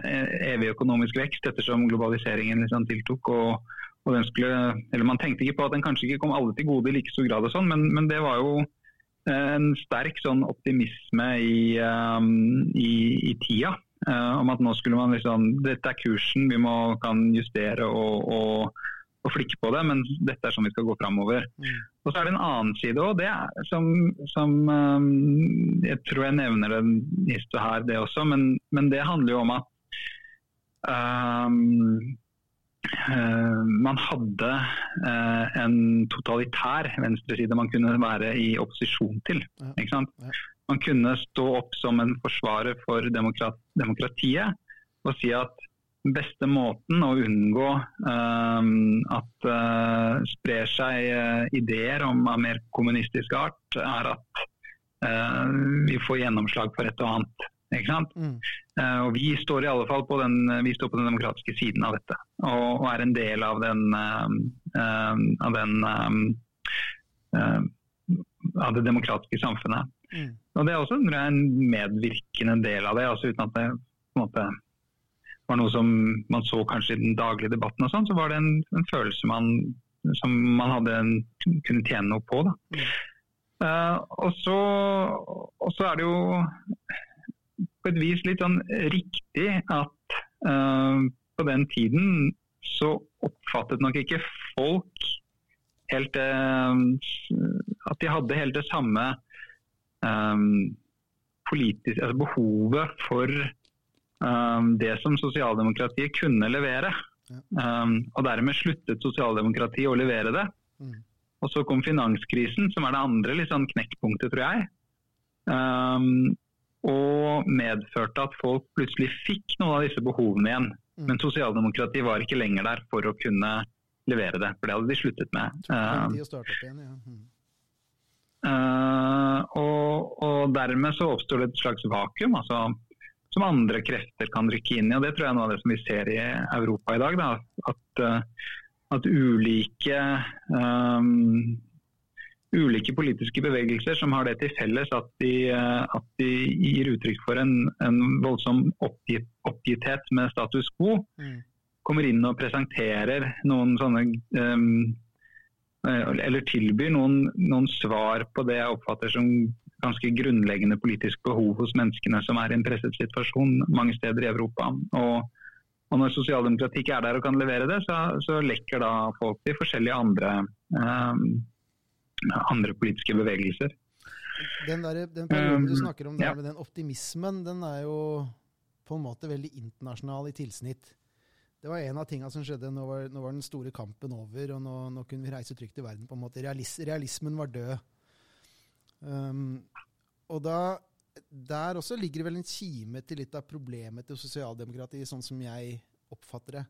Speaker 2: evig økonomisk vekst ettersom globaliseringen liksom tiltok. og, og skulle, Man tenkte ikke på at den kanskje ikke kom alle til gode i like stor grad, og sånn, men, men, det var jo en sterk sånn optimisme i, um, i, i tida. Uh, om at nå skulle man liksom Dette er kursen, vi må, kan justere og, og å flikke på det, men dette er sånn vi skal gå framover. Mm. Og så er det en annen side òg, som, som um, Jeg tror jeg nevner det her, det også, men, men, det handler jo om at um, uh, man hadde uh, en totalitær venstreside man kunne være i opposisjon til. ikke sant? Man kunne stå opp som en forsvarer for demokrat, demokratiet og si at beste måten å unngå um, at uh, sprer seg uh, ideer om av mer kommunistisk art, er at uh, vi får gjennomslag for et og annet. Ikke sant? Mm. og Vi står i alle fall på den, vi står på den demokratiske siden av dette, og, og er en del av den, av, den av det demokratiske samfunnet. Mm. Og Det er også en medvirkende del av det, altså uten at det på en måte var noe som man så kanskje i den daglige debatten, og sånn, så var det en, en følelse man, som man hadde en, kunne tjene noe på. Mm. Uh, og, så, og, så, er det jo på et vis litt sånn riktig at uh, på den tiden så oppfattet nok ikke folk helt uh, At de hadde helt det samme politisk, altså behovet for um, det som sosialdemokratiet kunne levere. Um, og dermed sluttet sosialdemokratiet å levere det. Mm. og så kom finanskrisen, som er det andre sånn knekkpunktet, tror jeg. Um, og medførte at folk plutselig fikk noen av disse behovene igjen. Mm. Men sosialdemokratiet var ikke lenger der for å kunne levere det, for det hadde de sluttet med. Uh, uh, og, og, dermed så oppstår det et slags vakuum. altså som andre krefter kan rykke inn i. og Det tror jeg er noe av det som vi ser i Europa i dag. Da, at, uh, at ulike um, ulike politiske bevegelser som har det til felles at de, eh, at de gir uttrykk for en, en voldsom oppgitt, oppgitthet med status quo, mm. kommer inn og presenterer noen sånne um, Eller tilbyr noen, noen, svar på det jeg oppfatter som ganske grunnleggende politisk behov hos menneskene som er i en presset situasjon mange steder i Europa. Og, og når sosialdemokrati ikke er der og kan levere det, så, så lekker da folk til forskjellige andre um, andre politiske bevegelser.
Speaker 1: Den, der, den perioden du um, snakker om der, ja. med den optimismen, den er jo på en måte veldig internasjonal i tilsnitt. Det var en av tingene som skjedde. Nå var, nå var den store kampen over, og nå, nå, kunne vi reise trygt i verden. på en måte. Realis, realismen var død. Um, og da, Der også ligger det vel en kime til litt av problemet til sosialdemokratiet, sånn som jeg oppfatter det.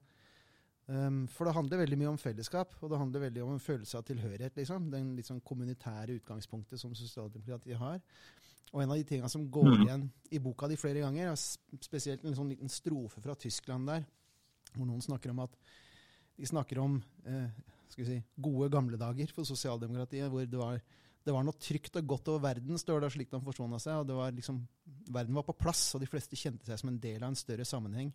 Speaker 1: Um, for det handler veldig mye om fellesskap, og det handler veldig om en følelse av tilhørighet. liksom. Den litt sånn kommunitære utgangspunktet som sosialdemokratiet har. Og en av de tingene som går mm. igjen i boka di flere ganger, er spesielt en sånn liten strofe fra Tyskland der, hvor noen snakker om at de snakker om eh, skal vi si, gode gamle dager for sosialdemokratiet, hvor det var, det var noe trygt og godt over verden, står det slik de forsona seg. og det var liksom, Verden var på plass, og de fleste kjente seg som en del av en større sammenheng.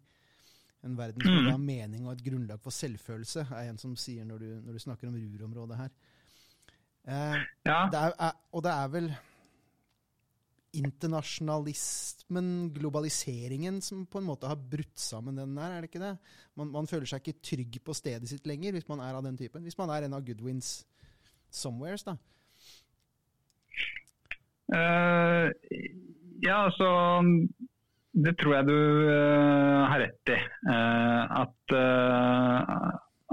Speaker 1: En verden som mm. har mening og et grunnlag for selvfølelse, er en som sier når du, når du snakker om Ruhr-området her. Eh, ja. det er, og det er vel internasjonalismen, globaliseringen, som på en måte har brutt sammen den der, er det ikke det? Man, man, føler seg ikke trygg på stedet sitt lenger, hvis man er av den typen. Hvis man er en av Goodwins somewheres, da.
Speaker 2: Uh, ja, altså det tror jeg du uh, har rett i. Uh, at,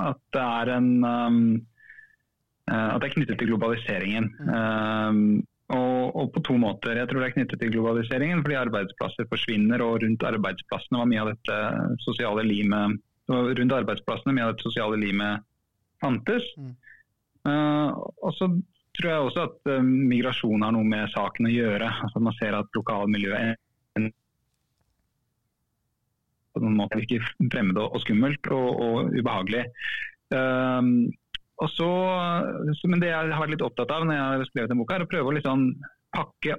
Speaker 2: at, det er en um, At det er knyttet til globaliseringen. Mm. Og, og, på to måter. Jeg tror det er knyttet til globaliseringen fordi arbeidsplasser forsvinner, og rundt arbeidsplassene var mye av dette sosiale limet rundt arbeidsplassene mye av dette sosiale limet fantes. Mm. og så tror jeg også at migrasjon har noe med saken å gjøre. Altså Man ser at lokalmiljøet på noen måte virker fremmed og, skummelt og, og ubehagelig. Um, og så, men Det jeg har vært litt opptatt av når jeg har skrevet den boka, er å prøve å liksom pakke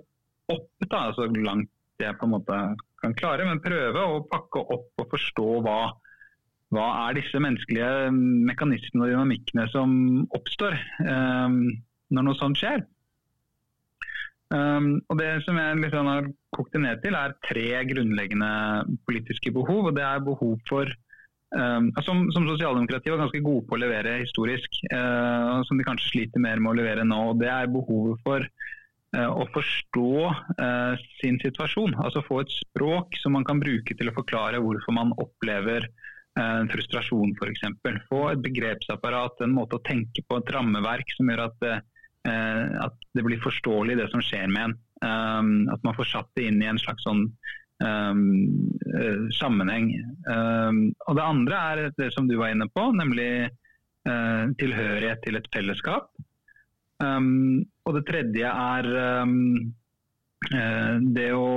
Speaker 2: opp da, så langt jeg på en måte kan klare, men prøve å pakke opp og forstå hva, hva er disse menneskelige mekanismene og dynamikkene som oppstår um, når noe sånt skjer. Um, og Det som jeg liksom har kokt det ned til, er tre grunnleggende politiske behov. og Det er behov for um, Som, som sosialdemokratiet var ganske gode på å levere historisk, uh, som de kanskje sliter mer med å levere nå. og Det er behovet for uh, å forstå uh, sin situasjon. Altså få et språk som man kan bruke til å forklare hvorfor man opplever en frustrasjon f.eks. Få et begrepsapparat, en måte å tenke på, et rammeverk som gjør at at det blir forståelig det som skjer med en. Um, at man får satt det inn i en slags sånn um, sammenheng. Um, og Det andre er det som du var inne på, nemlig uh, tilhørighet til et fellesskap. og det tredje er Eh, det å,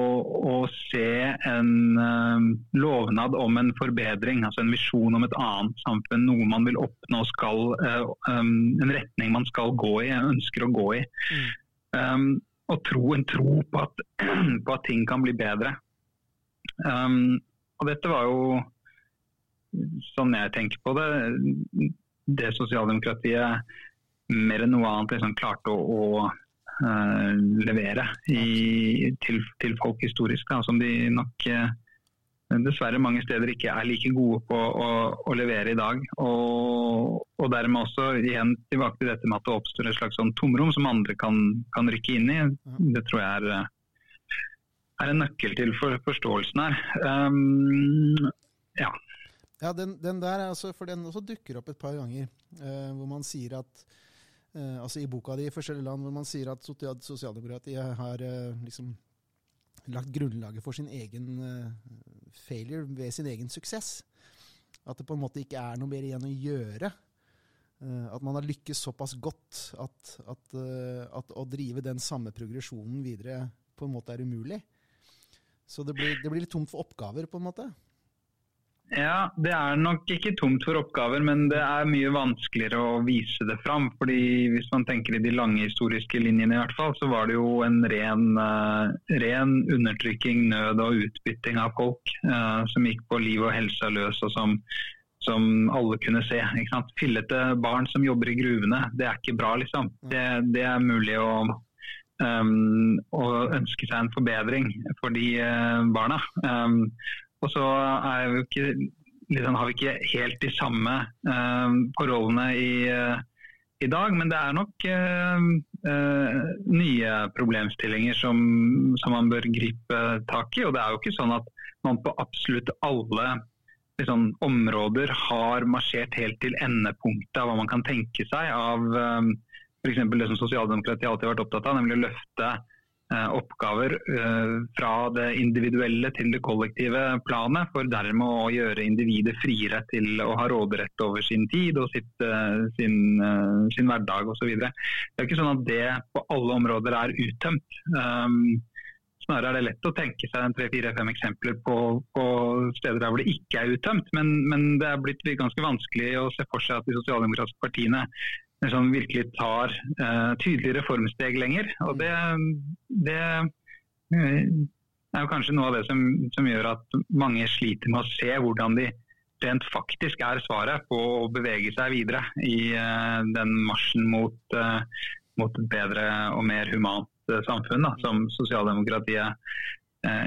Speaker 2: å, se en uh, lovnad om en forbedring, altså en visjon om et annet samfunn, noe man vil oppnå, skal, um, en retning man skal gå i, ønsker å gå i. Mm. Um, og tro, en tro på at, på at, ting kan bli bedre. Um, og dette var jo, sånn jeg tenker på det, det sosialdemokratiet mer enn noe annet liksom klarte å, å uh, levere i, til, til, folk historisk, da, som de nok uh, dessverre mange steder ikke er like gode på å, å levere i dag. Og, og, dermed også igjen tilbake til dette med at det oppstår et slags sånn tomrom som andre kan, kan, rykke inn i. Det tror jeg er, er en nøkkel til for, forståelsen her. Um, ja.
Speaker 1: Ja, den, den, der, altså, for den også dukker opp et par ganger, uh, hvor man sier at altså I boka di i forskjellige land hvor man sier at sosialdemokratiet har uh, liksom lagt grunnlaget for sin egen failure ved sin egen suksess. At det på en måte ikke er noe mer igjen å gjøre. at man har lykkes såpass godt at, at, at, å drive den samme progresjonen videre på en måte er umulig. Så det blir, det blir litt tomt for oppgaver, på en måte.
Speaker 2: Ja, det er nok ikke tomt for oppgaver, men det er mye vanskeligere å vise det fram. fordi Hvis man tenker i de lange historiske linjene, i hvert fall, så var det jo en ren, uh, ren undertrykking, nød og utbytting av folk uh, som gikk på liv og helse løs, og som, som alle kunne se. Fillete barn som jobber i gruvene, det er ikke bra, liksom. Det, det er mulig å, um, ønske seg en forbedring for de uh, barna. Um, og så vi ikke, liksom, har vi ikke helt de samme eh, forholdene i, uh, i, dag, men det er nok eh, nye problemstillinger som, som, man bør gripe tak i. Og det er jo ikke sånn at man på absolutt alle liksom, områder har marsjert helt til endepunktet av hva man kan tenke seg av eh, f.eks. det som sosialdemokratiet alltid har vært opptatt av, nemlig å løfte Eh, oppgaver eh, fra det individuelle til det kollektive planet, for dermed å gjøre individet friere til å ha råderett over sin tid og sitt, eh, sin, sin hverdag osv. Det er ikke sånn at det på alle områder er uttømt. Um, snarere er det lett å tenke seg tre-fire-fem eksempler på, på, steder der hvor det ikke er uttømt, men, men, det er blitt ganske vanskelig å se for seg at de sosialdemokratiske partiene som virkelig tar uh, tydelige reformsteg lenger. Og det, det uh, er jo kanskje noe av det som, som, gjør at mange sliter med å se hvordan de rent faktisk er svaret på å bevege seg videre i uh, den marsjen mot, mot, et bedre og mer humant samfunn da, som sosialdemokratiet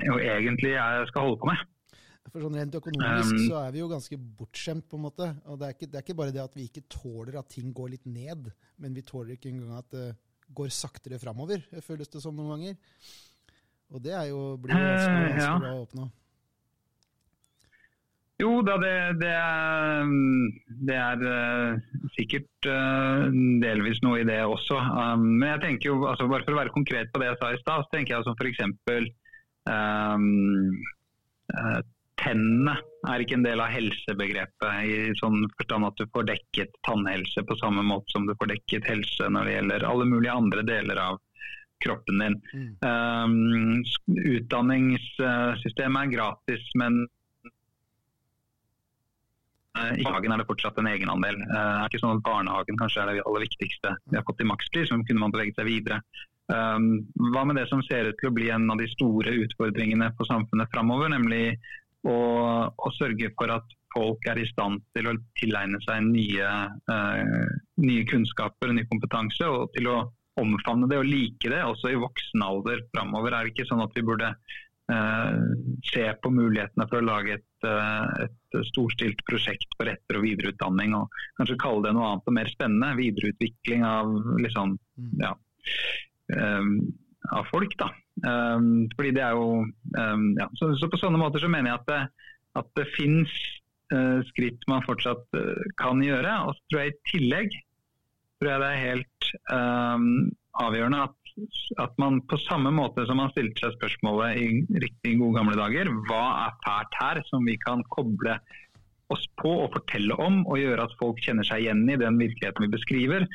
Speaker 2: jo egentlig er, skal holde på med.
Speaker 1: For sånn Rent økonomisk um, så er vi jo ganske bortskjemt, på en måte. Og det er, ikke, det er, ikke, bare det at vi ikke tåler at ting går litt ned, men vi tåler ikke engang at det går saktere framover, føles det som noen ganger. Og det er jo, blir jo eh, vanskelig ja. å oppnå.
Speaker 2: Jo da, det, det er, det er uh, sikkert uh, delvis noe i det også. Um, men jeg tenker jo, altså bare for å være konkret på det jeg sa i stad, så tenker jeg altså f.eks. Um, uh, tennene er ikke en del av helsebegrepet i sånn forstand at du får dekket tannhelse på samme måte som du får dekket helse når det gjelder alle mulige andre deler av kroppen din. Mm. Um, utdanningssystemet er gratis, men uh, i hagen er det fortsatt en egenandel. Uh, det er ikke sånn at Barnehagen kanskje er det aller viktigste vi har fått i makspris, men kunne man beveget seg videre. Um, hva med det som ser ut til å bli en av de store utfordringene på samfunnet framover, nemlig og, og, sørge for at folk er i stand til å tilegne seg nye, eh, nye kunnskaper og ny kompetanse, og til å omfavne det og like det også i voksen alder framover. Er det ikke sånn at vi burde eh, se på mulighetene for å lage et, uh, et storstilt prosjekt for etter- og videreutdanning, og kanskje kalle det noe annet og mer spennende? Videreutvikling av liksom, mm. ja, um, av folk. da. Um, fordi det er jo um, ja. så, så, på sånne måter så mener jeg at det, at det finnes uh, skritt man fortsatt uh, kan gjøre. Og så tror jeg i tillegg tror jeg det er helt um, avgjørende at, at, man på samme måte som man stilte seg spørsmålet i riktig gode gamle dager, hva er fælt her som vi kan koble oss på og fortelle om, og gjøre at folk kjenner seg igjen i den virkeligheten vi beskriver,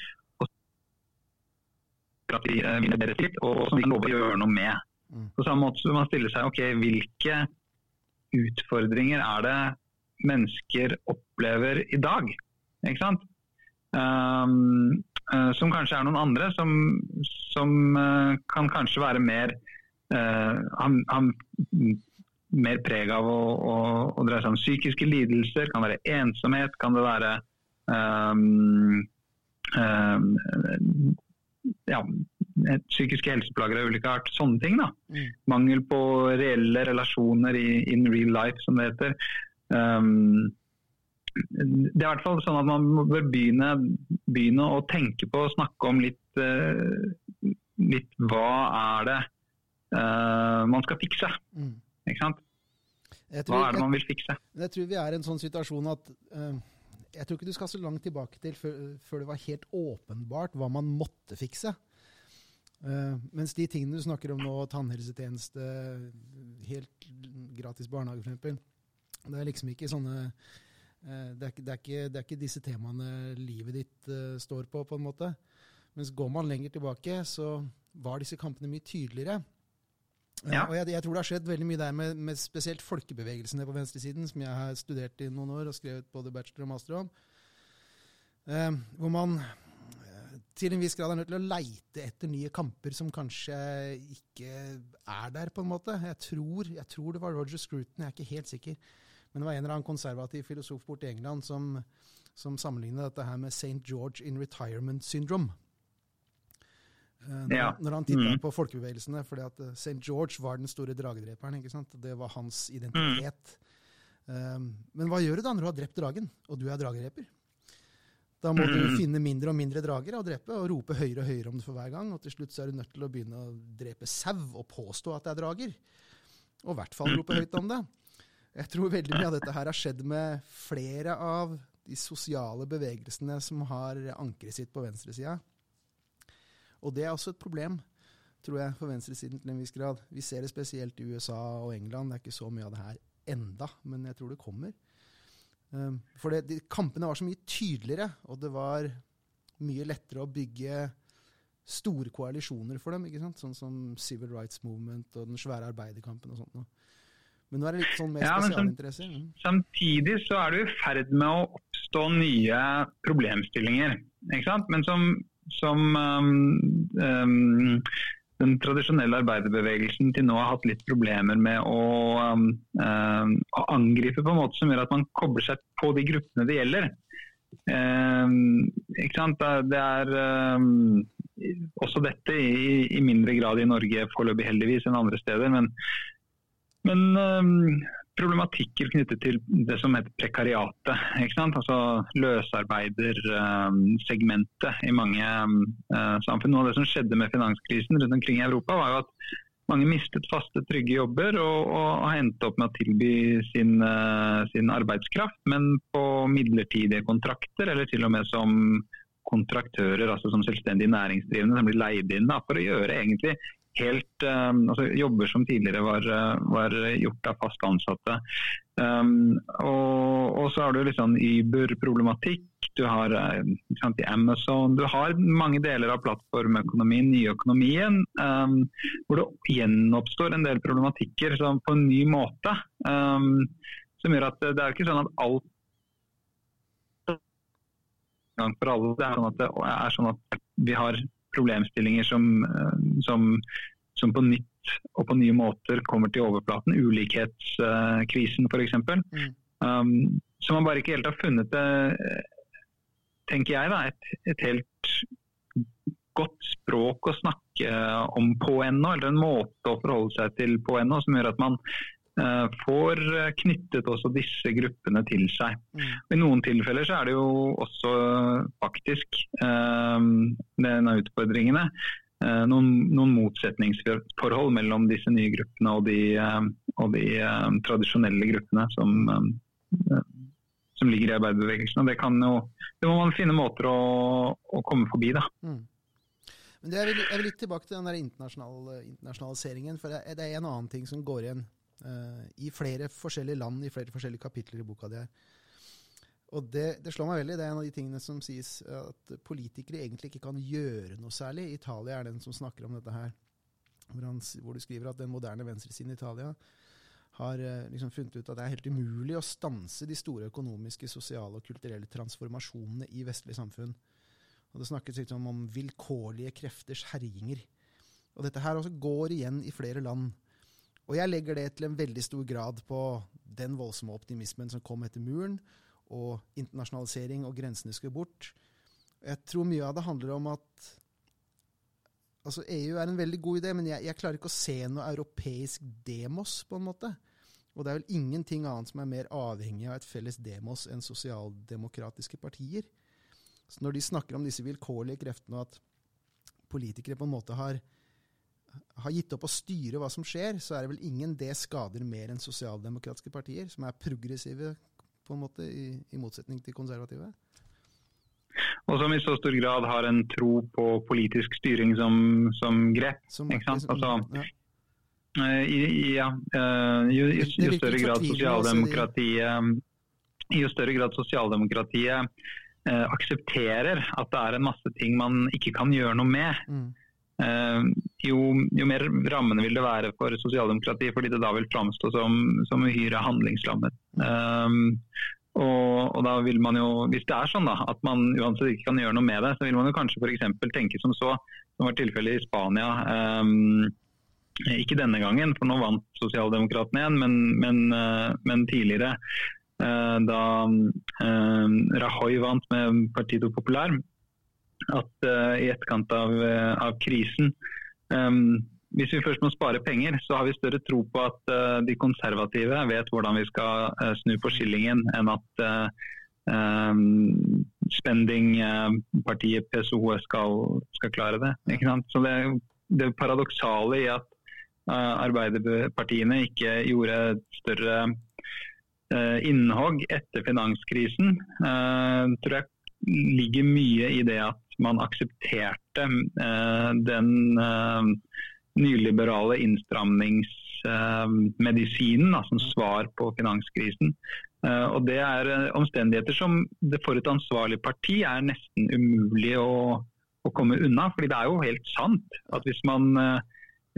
Speaker 2: at de eh, vinner bedre tid, og som vi kan love å gjøre noe med. Mm. På samme måte som man stiller seg ok, hvilke utfordringer er det mennesker opplever i dag? Ikke sant? Um, uh, som kanskje er noen andre, som, som uh, kan kanskje være mer uh, han, han, mer preg av å, å, å, dreie seg om psykiske lidelser, kan være ensomhet, kan det være um, um, ja, psykiske helseplager av ulike art. Sånne ting. da. Mm. Mangel på reelle relasjoner i, in real life, som det heter. Um, det er i hvert fall sånn at man bør begynne, begynne å tenke på å snakke om litt, uh, litt hva er det uh, man skal fikse. Mm. Ikke sant? Hva er det man vil fikse?
Speaker 1: Jeg, jeg tror vi er i en sånn situasjon at uh, jeg tror ikke du skal så langt tilbake til før, før det var helt åpenbart hva man måtte fikse. Uh, mens de tingene du snakker om nå, tannhelsetjeneste, helt gratis barnehage f.eks., det er liksom ikke sånne uh, det, er, det, er ikke, det, er ikke, disse temaene livet ditt uh, står på, på en måte. Mens går man lenger tilbake, så var disse kampene mye tydeligere. Ja. Og jeg, jeg, tror det har skjedd veldig mye der med, med spesielt folkebevegelsene på venstresiden, som jeg har studert i noen år og skrevet både bachelor og master om. Eh, hvor man eh, til en viss grad er nødt til å leite etter nye kamper som kanskje ikke er der, på en måte. Jeg tror, jeg tror det var Roger Scruton, jeg er ikke helt sikker. Men det var en eller annen konservativ filosof borte i England som, som sammenlignet dette her med St. George in Retirement Syndrome. Eh, når, ja. når, han titta mm. på folkebevegelsene. fordi at eh, St. George var den store dragedreperen. ikke sant? Det var hans identitet. Mm. Um, men hva gjør du da når du har drept dragen, og du er dragedreper? Da må mm. du finne mindre og mindre drager å drepe, og rope høyere og høyere om det for hver gang. Og til slutt så er du nødt til å begynne å drepe sau og påstå at det er drager. Og i hvert fall rope høyt om det. Jeg tror veldig mye av dette her har skjedd med flere av de sosiale bevegelsene som har ankeret sitt på venstresida. Og det er også et problem, tror jeg, for venstresiden til en viss grad. Vi ser det spesielt i USA og England. Det er ikke så mye av det her enda, men jeg tror det kommer. Um, for det, de, kampene var så mye tydeligere, og det var mye lettere å bygge store koalisjoner for dem, ikke sant? sånn som Civil Rights Movement og den svære arbeiderkampen og sånt. Men nå er det litt sånn mer ja, spesialinteresser. Mm.
Speaker 2: Samtidig så er du i ferd med å oppstå nye problemstillinger. ikke sant? Men som som um, um, den tradisjonelle arbeiderbevegelsen til nå har hatt litt problemer med å, um, um, å, angripe på en måte som gjør at man kobler seg på de gruppene det gjelder. Um, det er også dette i, i, mindre grad i Norge foreløpig heldigvis enn andre steder. Men, men problematikker knyttet til det som heter prekariatet. Altså løsarbeidersegmentet i mange uh, samfunn. Noe av det som skjedde med finanskrisen rundt omkring i Europa, var jo at mange mistet faste, trygge jobber og, og har endt opp med å tilby sin, uh, sin, arbeidskraft, men på midlertidige kontrakter, eller til og med som kontraktører, altså som selvstendig næringsdrivende som blir leid inn da, for å gjøre egentlig helt um, altså jobber som tidligere var, eh, var gjort av fast ansatte. Um, og, og, så har du liksom Uber-problematikk, du har sant, Amazon Du har mange deler av plattformøkonomien, nyøkonomien, um, hvor det gjenoppstår en del problematikker sånn, på en ny måte. Um, som gjør at det, det er ikke sånn at alt gang for alle. Det er sånn at, det er sånn at vi har problemstillinger som, eh, som, som, på nytt og på nye måter kommer til overflaten. Ulikhetskrisen f.eks. Mm. Um, som man bare ikke helt har funnet det, tenker jeg, da, et, et helt godt språk å snakke om på ennå, eller en måte å forholde seg til på ennå, som gjør at man får knyttet også disse gruppene til seg. Mm. I noen tilfeller så er det jo også faktisk um, denne utfordringene. Noen, noen, motsetningsforhold mellom disse nye gruppene og de, og de tradisjonelle gruppene som, som, ligger i arbeiderbevegelsen. Det, jo, det må man finne måter å, å komme forbi. da. Mm.
Speaker 1: Men jeg vil, jeg vil, litt tilbake til den der internasjonal, internasjonaliseringen. for det, er en annen ting som går igjen I flere forskjellige land, i flere forskjellige kapitler i boka di her. Og det, det, slår meg veldig. Det er en av de tingene som sies at politikere egentlig ikke kan gjøre noe særlig. Italia er den som snakker om dette her. Hvor, han, hvor du skriver at den moderne venstresiden i Italia har uh, liksom funnet ut at det er helt umulig å stanse de store økonomiske, sosiale og kulturelle transformasjonene i vestlige samfunn. Og Det snakkes liksom om vilkårlige krefters herjinger. Og Dette her også går igjen i flere land. Og jeg legger det til en veldig stor grad på den voldsomme optimismen som kom etter muren, og internasjonalisering og grensene skulle bort. Jeg tror mye av det handler om at altså EU er en veldig god idé, men jeg, jeg, klarer ikke å se noe europeisk demos, på en måte. Og det er vel ingenting annet som er mer avhengig av et felles demos enn sosialdemokratiske partier. Så når de snakker om disse vilkårlige kreftene, og at politikere på en måte har har gitt opp å styre hva som skjer, så er det vel ingen det skader mer enn sosialdemokratiske partier, som er progressive på en måte, i, i motsetning til konservative.
Speaker 2: Og som i så stor grad har en tro på politisk styring som, som grep. Som, ikke sant? Altså, ja. I, ja, jo, jo, jo, større grad sosialdemokratiet jo større grad sosialdemokratiet eh, aksepterer at det er en masse ting man ikke kan gjøre noe med, mm. Eh, jo, jo, mer rammene vil det være for sosialdemokratiet, fordi det da vil framstå som, som uhyre handlingslammet. Mm. Um, og, og, da vil man jo, Hvis det er sånn da, at man uansett ikke kan gjøre noe med det, så vil man jo kanskje f.eks. tenke som så, som var tilfellet i Spania. Um, ikke denne gangen, for nå vant sosialdemokratene igjen, men, men, uh, men tidligere. Uh, da uh, Rajoy vant med Partido Popular, at eh, i etterkant av, av krisen hvis vi først må spare penger, så har vi større tro på at uh, de konservative vet hvordan vi skal uh, snu på skillingen, enn at uh, um, spendingpartiet PSO skal, skal, klare det. Så det, det paradoksale i at Arbeiderpartiene ikke gjorde større Eh, innhogg etter finanskrisen eh, tror jeg ligger mye i det at man aksepterte eh, den nyliberale innstramningsmedisinen som svar på finanskrisen. Og Det er omstendigheter som det for et ansvarlig parti er nesten umulig å, å komme unna. fordi det er jo helt sant at hvis man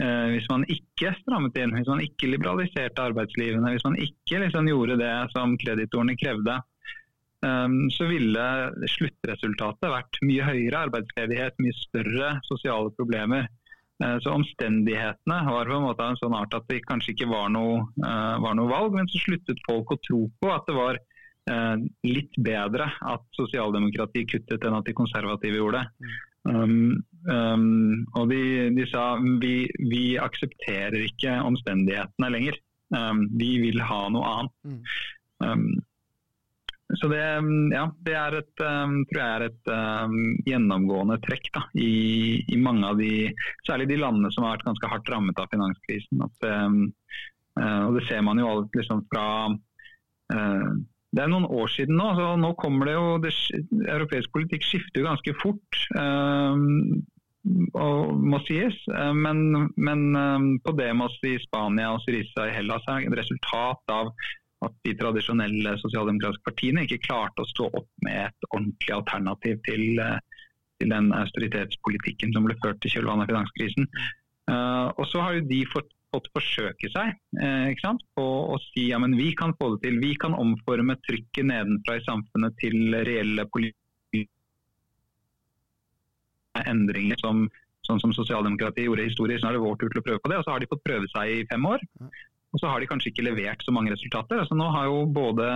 Speaker 2: Eh, hvis man ikke strammet inn, hvis man ikke liberaliserte arbeidslivene, hvis man ikke liksom gjorde det som kreditorene krevde, så ville sluttresultatet vært mye høyere arbeidsledighet, mye større sosiale problemer. Eh, så omstendighetene var på en måte av en sånn art at det kanskje ikke var noe, eh, var noe valg, men så sluttet folk å tro på at det var litt bedre at sosialdemokratiet kuttet enn at de konservative gjorde det. Um, um, og de, de, sa vi, vi aksepterer ikke omstendighetene lenger. Um, vi vil ha noe annet. Um, så det, ja, det er et, um, tror jeg er et um, gjennomgående trekk da, i, i, mange av de, særlig de landene som har vært ganske hardt rammet av finanskrisen. At, uh, og det ser man jo alt liksom fra uh, det er noen år siden nå. så nå kommer det jo, det, Europeisk politikk skifter jo ganske fort. Um, og må sies, men, men um, Podemos i Spania og Syriza i Hellas er et resultat av at de tradisjonelle sosialdemokratiske partiene ikke klarte å stå opp med et ordentlig alternativ til, uh, til den austeritetspolitikken som ble ført til kjølvannet av finanskrisen. Uh, og så har jo de fått fått forsøke seg eh, på å si ja, men vi kan få det til. Vi kan omforme trykket nedenfra i samfunnet til reelle politiske endringer som, sånn som sosialdemokratiet gjorde historisk. Nå er det vår tur til å prøve på det, og så har de fått prøve seg i fem år. Og så har de kanskje ikke levert så mange resultater. Altså, nå har jo både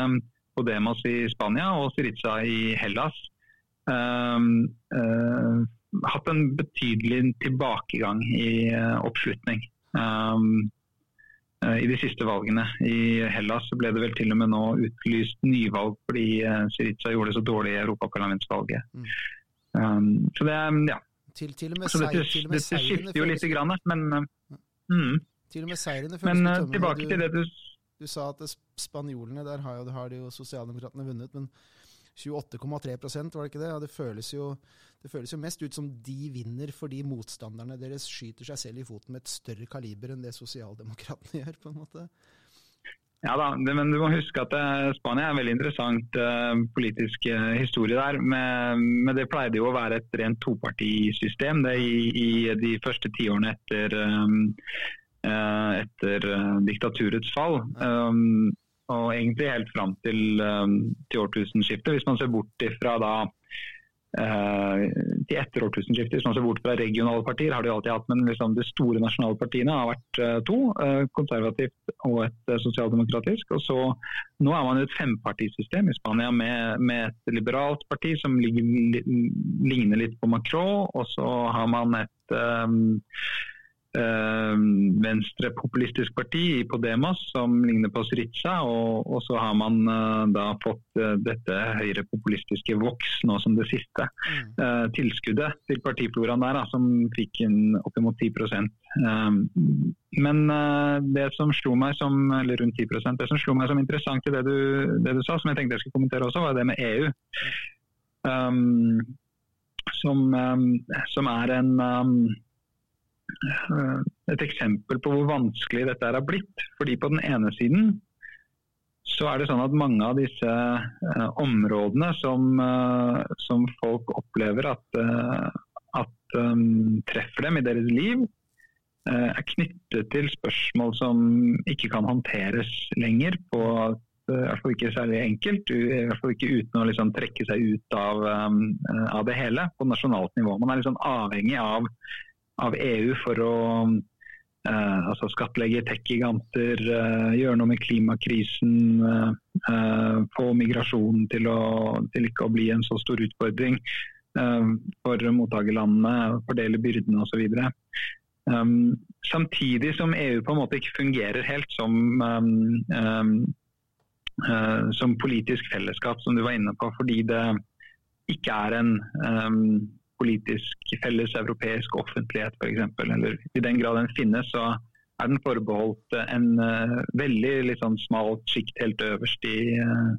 Speaker 2: Podemos i Spania og Syriza i Hellas øh, uh, hatt en betydelig tilbakegang i uh, oppslutning. Um, i de siste valgene. I Hellas ble det vel til og med nå utlyst nyvalg fordi uh, Syriza gjorde det så dårlig i europaparlamentsvalget. Mm. Um, så det ja.
Speaker 1: Til, til og med
Speaker 2: så dette,
Speaker 1: til og med
Speaker 2: dette skifter jo litt, grann, men uh, mm.
Speaker 1: Til og med seirene
Speaker 2: Men uh, tilbake du, til det du
Speaker 1: Du sa at spanjolene, der har, jo, har jo sosialdemokratene vunnet, men 28,3% var det ikke det? Ja, det føles jo det føles jo mest ut som de vinner fordi motstanderne deres skyter seg selv i foten med et større kaliber enn det sosialdemokratene gjør, på en måte.
Speaker 2: Ja da, men du må huske at uh, Spania er en veldig interessant uh, politisk historie der. Men, det pleide jo å være et rent topartisystem det i, i de første tiårene etter, etter diktaturets fall. Um, og egentlig helt fram til, um, til årtusenskiftet, hvis man ser bort ifra da Eh, til etter årtusenskiftet, hvis man ser bort fra regionale partier, har de alltid hatt, men liksom de store nasjonale partiene har vært to. Konservativt og et sosialdemokratisk. Og så Nå er man i et fempartisystem i Spania med, med, et liberalt parti som ligger, li, ligner litt på Macron. Og så har man et um, venstrepopulistisk parti i Podemos som ligner på Syriza. Og, og så har man uh, da fått uh, dette høyrepopulistiske Vox nå som det siste. Mm. tilskuddet til partifloraen der, da, som fikk en oppimot 10% Men det som slo meg som eller rundt 10% det som slo meg som interessant i det du, det du sa, som jeg tenkte jeg skulle kommentere også, var det med EU. Um, som, um, som, er en um, Eh, et eksempel på hvor vanskelig dette har blitt. Fordi på den ene siden så er det sånn at mange av disse eh, områdene som, eh, som, folk opplever at, eh, at um, treffer dem i deres liv, er knyttet til spørsmål som ikke kan håndteres lenger på i hvert fall ikke særlig enkelt, i hvert fall ikke uten å liksom trekke seg ut av, um, av, det hele på nasjonalt nivå. Man er liksom avhengig av av EU for å eh, altså skattlegge tech-giganter, eh, gjøre noe med klimakrisen, eh, få migrasjonen til, til, ikke å bli en så stor utfordring for mottakerlandene, fordele byrdene osv. Um, samtidig som EU på en måte ikke fungerer helt som, um, um, som politisk fellesskap, som du var inne på, fordi det ikke er en politisk felles europeisk offentlighet f.eks. Eller i den grad den finnes, så er den forbeholdt en uh, veldig liksom, smalt sjikt helt øverst i, uh,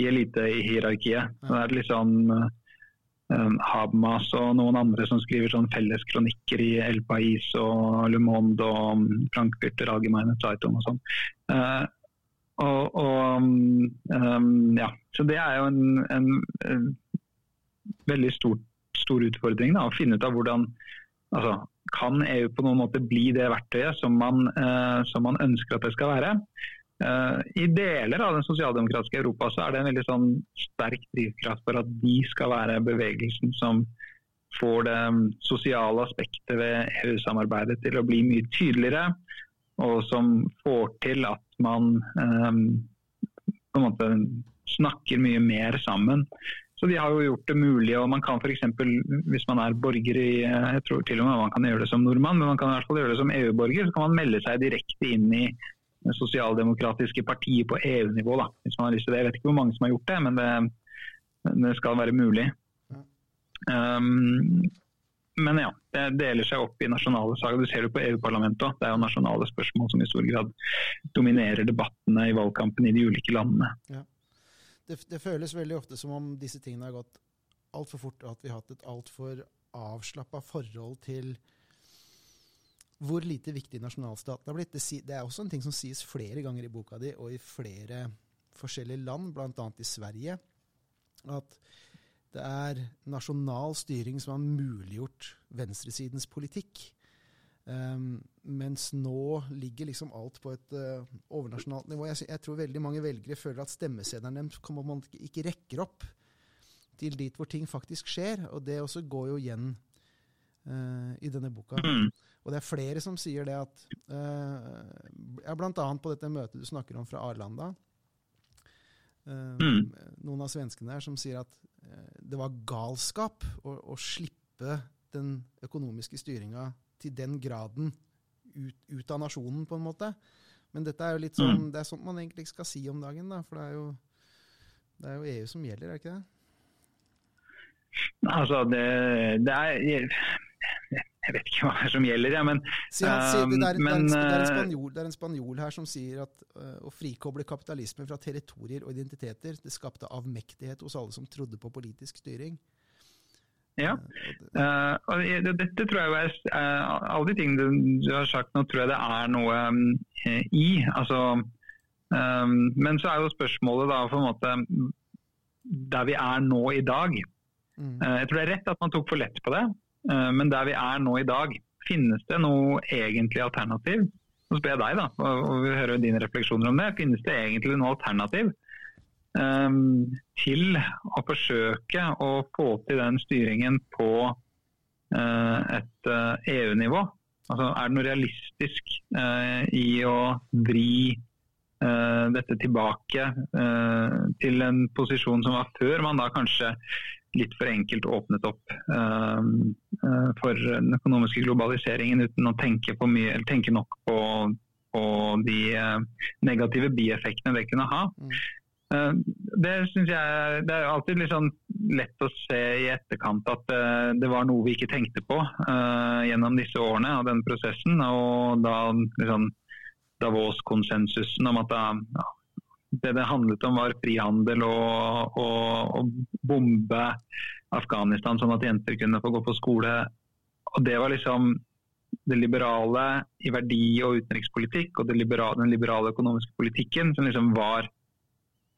Speaker 2: i elitehierarkiet. Så det er litt sånn uh, Habermas og noen andre som skriver sånn felles kronikker i El Pais og Le Monde og Frankfurter Allgemeine Zeitung og sånn. Uh, og, og um, ja, så det er jo en, en, en veldig stort stor utfordring da, å finne ut av hvordan altså, Kan EU på noen måte bli det verktøyet som man, eh, som man ønsker at det skal være? Uh, I deler av den sosialdemokratiske Europa så er det en veldig sånn sterk drivkraft for at de skal være bevegelsen som får det sosiale aspektet ved EU-samarbeidet til å bli mye tydeligere, og som får til at man um, på en måte snakker mye mer sammen. Så de har jo gjort det mulig, og man kan f.eks. hvis man er borger i Jeg tror til og med man kan gjøre det som nordmann, men man kan i hvert fall gjøre det som EU-borger. Så kan man melde seg direkte inn i det sosialdemokratiske partiet på EU-nivå. hvis man har lyst til det. Jeg vet ikke hvor mange som har gjort det, men det, det skal være mulig. Um, men ja, det deler seg opp i nasjonale saker. Du ser det på EU-parlamentet òg. Det er jo nasjonale spørsmål som i stor grad dominerer debattene i valgkampen i de ulike landene. Ja
Speaker 1: det, det, føles veldig ofte som om disse tingene har gått altfor fort, og at vi har hatt et altfor avslappa forhold til hvor lite viktig nasjonalstaten har blitt. Det, det, er også en ting som sies flere ganger i boka di, og i flere forskjellige land, bl.a. i Sverige, at det er nasjonal styring som har muliggjort venstresidens politikk. Um, mens nå ligger liksom alt på et uh, overnasjonalt nivå. Jeg, jeg, tror veldig mange velgere føler at stemmeseddelen deres man ikke rekker opp til dit hvor ting faktisk skjer. Og det også går jo igjen uh, i denne boka. Mm. Og det er flere som sier det at uh, Blant annet på dette møtet du snakker om fra Arlanda. Mm. Noen av svenskene der som sier at det var galskap å, å slippe den økonomiske styringa til den graden ut, ut, av nasjonen, på en måte. Men dette er jo litt sånn, mm. det er sånt man egentlig ikke skal si om dagen, da. For det er jo, det er jo EU som gjelder, er det ikke det?
Speaker 2: Altså, det, det er jeg vet ikke hva som gjelder, ja, men,
Speaker 1: det, er, men det, er en, spanjol, det, er en, spanjol, her som sier at uh, å frikoble kapitalisme fra territorier og identiteter, det skapte avmektighet hos alle som trodde på politisk styring.
Speaker 2: Ja, uh, og dette tror jeg er uh, Alle de tingene du har sagt nå, tror jeg det er noe um, i. Altså, um, men så er jo spørsmålet da på en måte der vi er nå i dag. Mm. Uh, jeg tror det er rett at man tok for lett på det, men der vi er nå i dag, finnes det noe egentlig alternativ? Nå spør jeg deg, da, og, og vi hører dine refleksjoner om det. Finnes det egentlig noe alternativ? Ehm, til å forsøke å få til den styringen på eh, et EU-nivå. Eh, e altså, er det noe realistisk eh, i å vri dette tilbake til en posisjon som var før man da kanskje litt for enkelt åpnet opp uh, for den økonomiske globaliseringen uten å tenke, mye, tenke nok på, på de negative bieffektene det kunne ha. Mm. Det synes jeg det er alltid litt sånn lett å se i etterkant at det var noe vi ikke tenkte på gjennom disse årene av den prosessen. Og da liksom, Davos-konsensusen om at det det handlet om var frihandel og, og bombe Afghanistan sånn at jenter kunne få gå på skole. Og Det var liksom det liberale i verdi- og utenrikspolitikk og liberale, den liberale økonomiske politikken som liksom var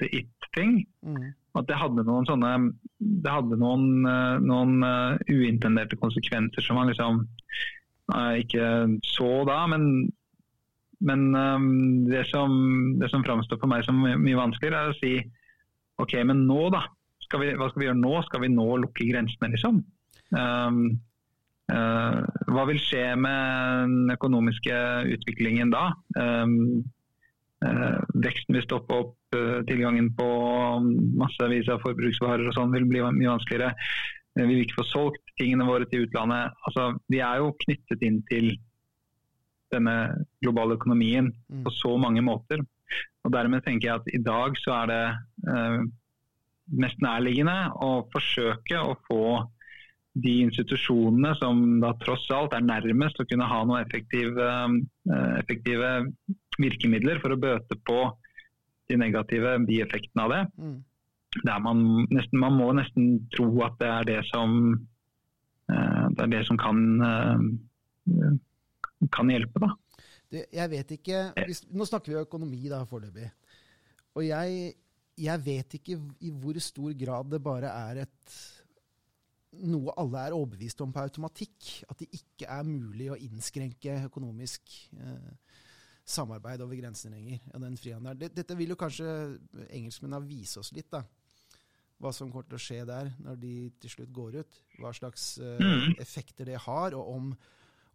Speaker 2: the it-thing. Mm. At det hadde noen sånne det hadde noen, eh, noen uh, uintenderte konsekvenser som man liksom uh, ikke så da, men men um, det som, det som framstår for meg som mye vanskeligere, er å si OK, men nå, da? Skal vi, hva skal vi gjøre nå? Skal vi nå lukke grensene, liksom? Um, uh, hva vil skje med den økonomiske utviklingen da? Um, uh, veksten vil stoppe opp, tilgangen på massevis av forbruksvarer og sånn vil bli mye vanskeligere. Uh, vi vil ikke få solgt tingene våre til utlandet. Altså, vi er jo knyttet inn til denne globale økonomien mm. på så mange måter. Og Dermed tenker jeg at i dag så er det eh, mest nærliggende å forsøke å få de institusjonene som da tross alt er nærmest å kunne ha noen effektive, eh, effektive virkemidler for å bøte på de negative bieffektene av det. Mm. Man, nesten, man, må nesten tro at det er det som, eh, det, er det som kan eh, kan hjelpe. da.
Speaker 1: Det, jeg vet ikke, hvis, Nå snakker vi økonomi da foreløpig. Og jeg, jeg, vet ikke i hvor stor grad det bare er et noe alle er overbevist om på automatikk. At det ikke er mulig å innskrenke økonomisk eh, samarbeid over grensene lenger. og den frihandelen. Dette vil jo kanskje engelskmennene vise oss litt. da hva som kommer til å skje der når de til slutt går ut. Hva slags uh, effekter det har, og om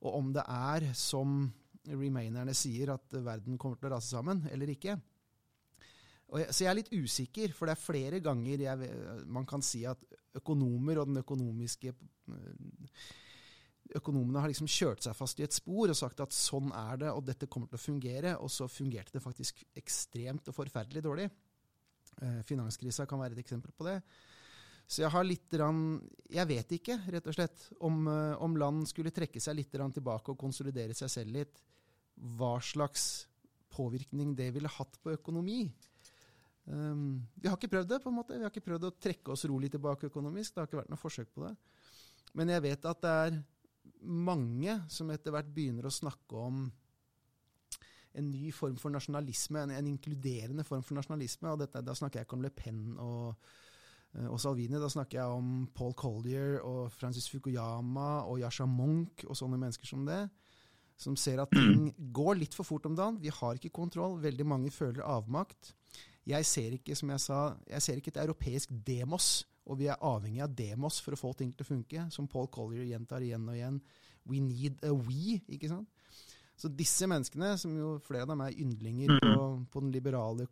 Speaker 1: og om det er som remainerne sier, at verden kommer til å rase sammen, eller ikke. Jeg, så jeg er litt usikker, for det er flere ganger jeg, man kan si at økonomer og den økonomiske Økonomene har liksom kjørt seg fast i et spor og sagt at sånn er det, og dette kommer til å fungere. Og så fungerte det faktisk ekstremt og forferdelig dårlig. Eh, finanskrisa kan være et eksempel på det. Så jeg har litt Jeg vet ikke, rett og slett, om, eh, om land skulle trekke seg litt tilbake og konsolidere seg selv litt, hva slags påvirkning det ville hatt på økonomi. Um, vi har ikke prøvd det, på en måte. Vi har ikke prøvd å trekke oss rolig tilbake økonomisk. Det har ikke vært noe forsøk på det. Men jeg vet at det er mange som etter hvert begynner å snakke om en ny form for nasjonalisme, en, en inkluderende form for nasjonalisme. og dette, Da snakker jeg ikke om Le Pen og Eh, og Salvini, da snakker jeg om Paul Collier og Francis Fukuyama og Yasha Monk og sånne mennesker som det. Som ser at ting går litt for fort om dagen. Vi har ikke kontroll. Veldig mange føler avmakt. Jeg ser ikke som jeg sa, jeg ser ikke et europeisk demos, og vi er avhengig av demos for å få ting til å funke. Som Paul Collier gjentar igjen og igjen. We need a we. ikke sant? Så disse menneskene, som jo flere av dem er yndlinger på, på den liberale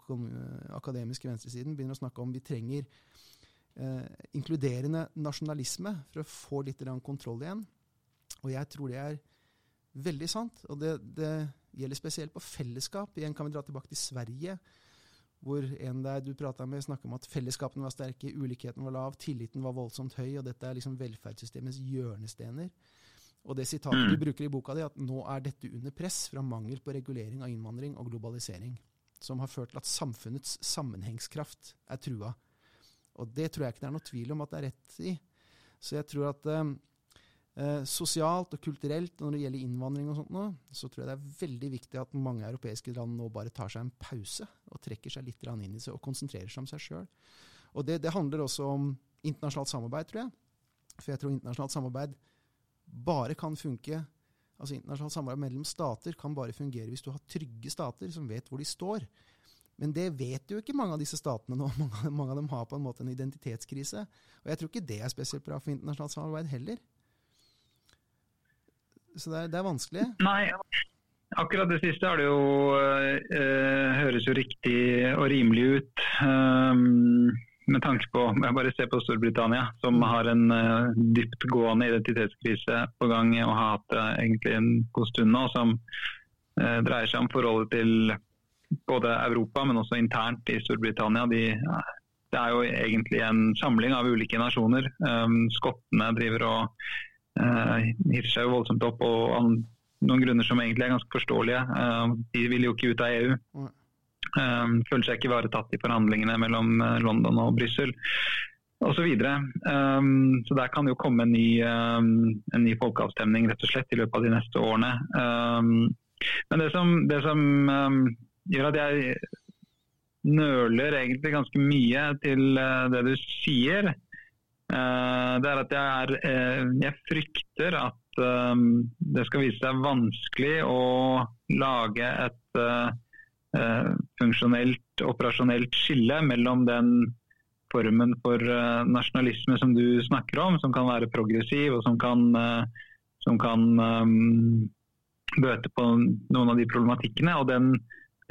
Speaker 1: akademiske venstresiden, begynner å snakke om vi trenger eh, inkluderende nasjonalisme for å få litt kontroll igjen. Og jeg tror det er veldig sant. Og det, det, gjelder spesielt på fellesskap. Igjen kan vi dra tilbake til Sverige, hvor en der du prata med, snakker om at fellesskapene var sterke, ulikheten var lav, tilliten var voldsomt høy, og dette er liksom velferdssystemets hjørnestener. Og det sitatet du bruker i boka di, at nå er dette under press fra mangel på regulering av innvandring og globalisering, som har ført til at samfunnets sammenhengskraft er trua. Og det tror jeg ikke det er noe tvil om at det er rett i. Så jeg tror at eh, eh, sosialt og kulturelt, når det gjelder innvandring og sånt nå, så tror jeg det er veldig viktig at mange europeiske land nå bare tar seg en pause og trekker seg litt inn i seg og konsentrerer seg om seg sjøl. Og det, det, handler også om internasjonalt samarbeid, tror jeg. For jeg tror internasjonalt samarbeid bare kan funke Altså Internasjonalt samarbeid mellom stater kan bare fungere hvis du har trygge stater som vet hvor de står. Men det vet jo ikke mange av disse statene nå. Mange, mange, av dem har på en måte en identitetskrise. Og jeg tror ikke det er spesielt bra for internasjonalt samarbeid heller. Så det er, det er vanskelig.
Speaker 2: Nei, akkurat det siste er det jo, eh, høres jo riktig og rimelig ut. Um, med tanke på jeg bare ser på Storbritannia, som mm. har en uh, dyptgående identitetskrise på gang og har hatt det egentlig en god stund nå, som uh, dreier seg om forholdet til både Europa, men også internt i Storbritannia. De, det er jo egentlig en samling av ulike nasjoner. Um, skottene driver og uh, hisser seg jo voldsomt opp, og noen grunner som egentlig er ganske forståelige. de vil jo ikke ut av EU. Um, føler seg ikke ivaretatt i forhandlingene mellom London og Brussel osv. Så, um, så der kan det jo komme en ny, um, en ny, folkeavstemning rett og slett i løpet av de neste årene. Um, men det som, det som gjør at jeg nøler egentlig ganske mye til uh, det du sier, det er at jeg, er, uh, jeg frykter at det skal vise seg vanskelig å lage et Eh, funksjonelt, operasjonelt skille mellom den formen for eh, nasjonalisme som du snakker om, som kan være progressiv og som kan, eh, som kan bøte på noen av de problematikkene, og den,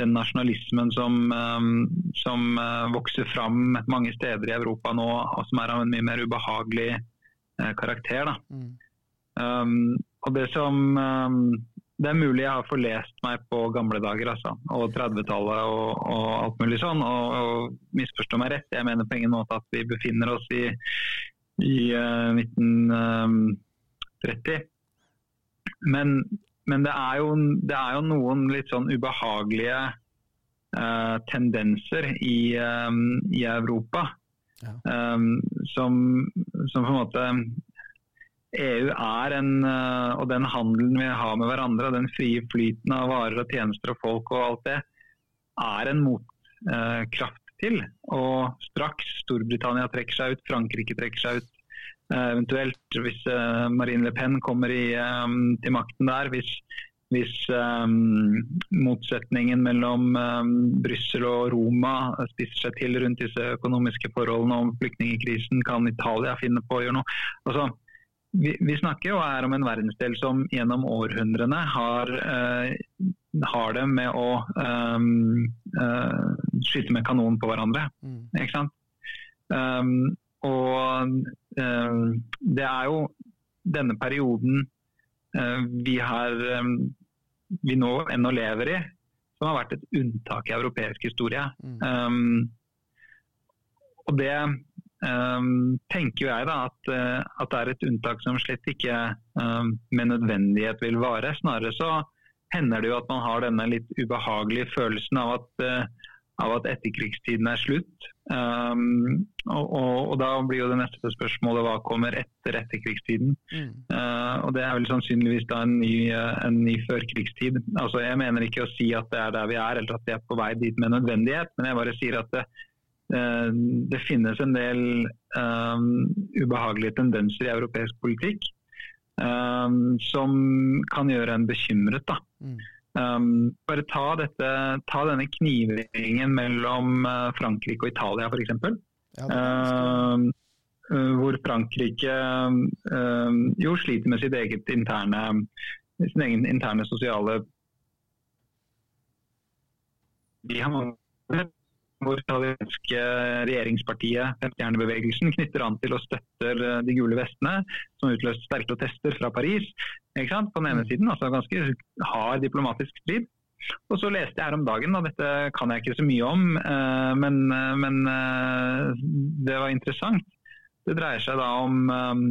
Speaker 2: den nasjonalismen som, um, som uh, vokser fram mange steder i Europa nå, og som er av en mye mer ubehagelig uh, karakter. Mm. Um, og det som det er mulig jeg har forlest meg på gamle dager altså, og 30-tallet og, og, alt mulig sånn. Og, og misforstå meg rett, jeg mener på ingen måte at vi befinner oss i, i uh, eh, 1930. Men, men det, er jo, det, er jo, noen litt sånn ubehagelige uh, tendenser i, um, i Europa. Ja. Um, som, som, på en måte EU er en, eh, og den handelen vi har med hverandre, den frie flyten av varer og tjenester og folk og alt det, er en motkraft til. Og straks Storbritannia trekker seg ut, Frankrike trekker seg ut, eventuelt hvis eh, Marine Le Pen kommer i, til makten der, hvis, hvis motsetningen mellom Brussel og Roma spisser seg til rundt disse økonomiske forholdene og flyktningkrisen, kan Italia finne på å gjøre noe. Altså, vi, vi, snakker jo her om en verdensdel som gjennom århundrene har, uh, har det med å um, uh, skyte med kanon på hverandre. Mm. Ikke sant? Um, og det er jo denne perioden vi har um, vi nå ennå lever i, som har vært et unntak i europeisk historie. Mm. Og det Um, tenker jeg da at, uh, at, det er et unntak som slett ikke um, med nødvendighet vil vare. Snarere så hender det jo at man har denne litt ubehagelige følelsen av at, uh, av at etterkrigstiden er slutt. Um, og, og, og, da blir jo det neste spørsmålet hva kommer etter etterkrigstiden. Mm. Uh, og det er vel sannsynligvis da en ny, en ny førkrigstid. Altså, jeg mener ikke å si at det er der vi er, eller at vi er på vei dit med nødvendighet, men jeg bare sier at det, uh, det finnes en del um, ubehagelige tendenser i europeisk politikk um, som kan gjøre en bekymret. Mm. Um, bare ta, dette, ta, denne knivringen mellom Frankrike og Italia f.eks. Ja, uh, hvor Frankrike uh, jo sliter med sitt eget interne, sin egen interne sosiale de har mange hvor italienske regjeringspartiet, Femstjernebevegelsen, knytter an til og støtter eh, de gule vestene, som utløste sterke protester fra Paris. På den ene mm. siden, altså ganske hard diplomatisk strid. Og så leste jeg her om dagen, og dette kan jeg ikke så mye om, eh, men, eh, men det var interessant. Det dreier seg da om um,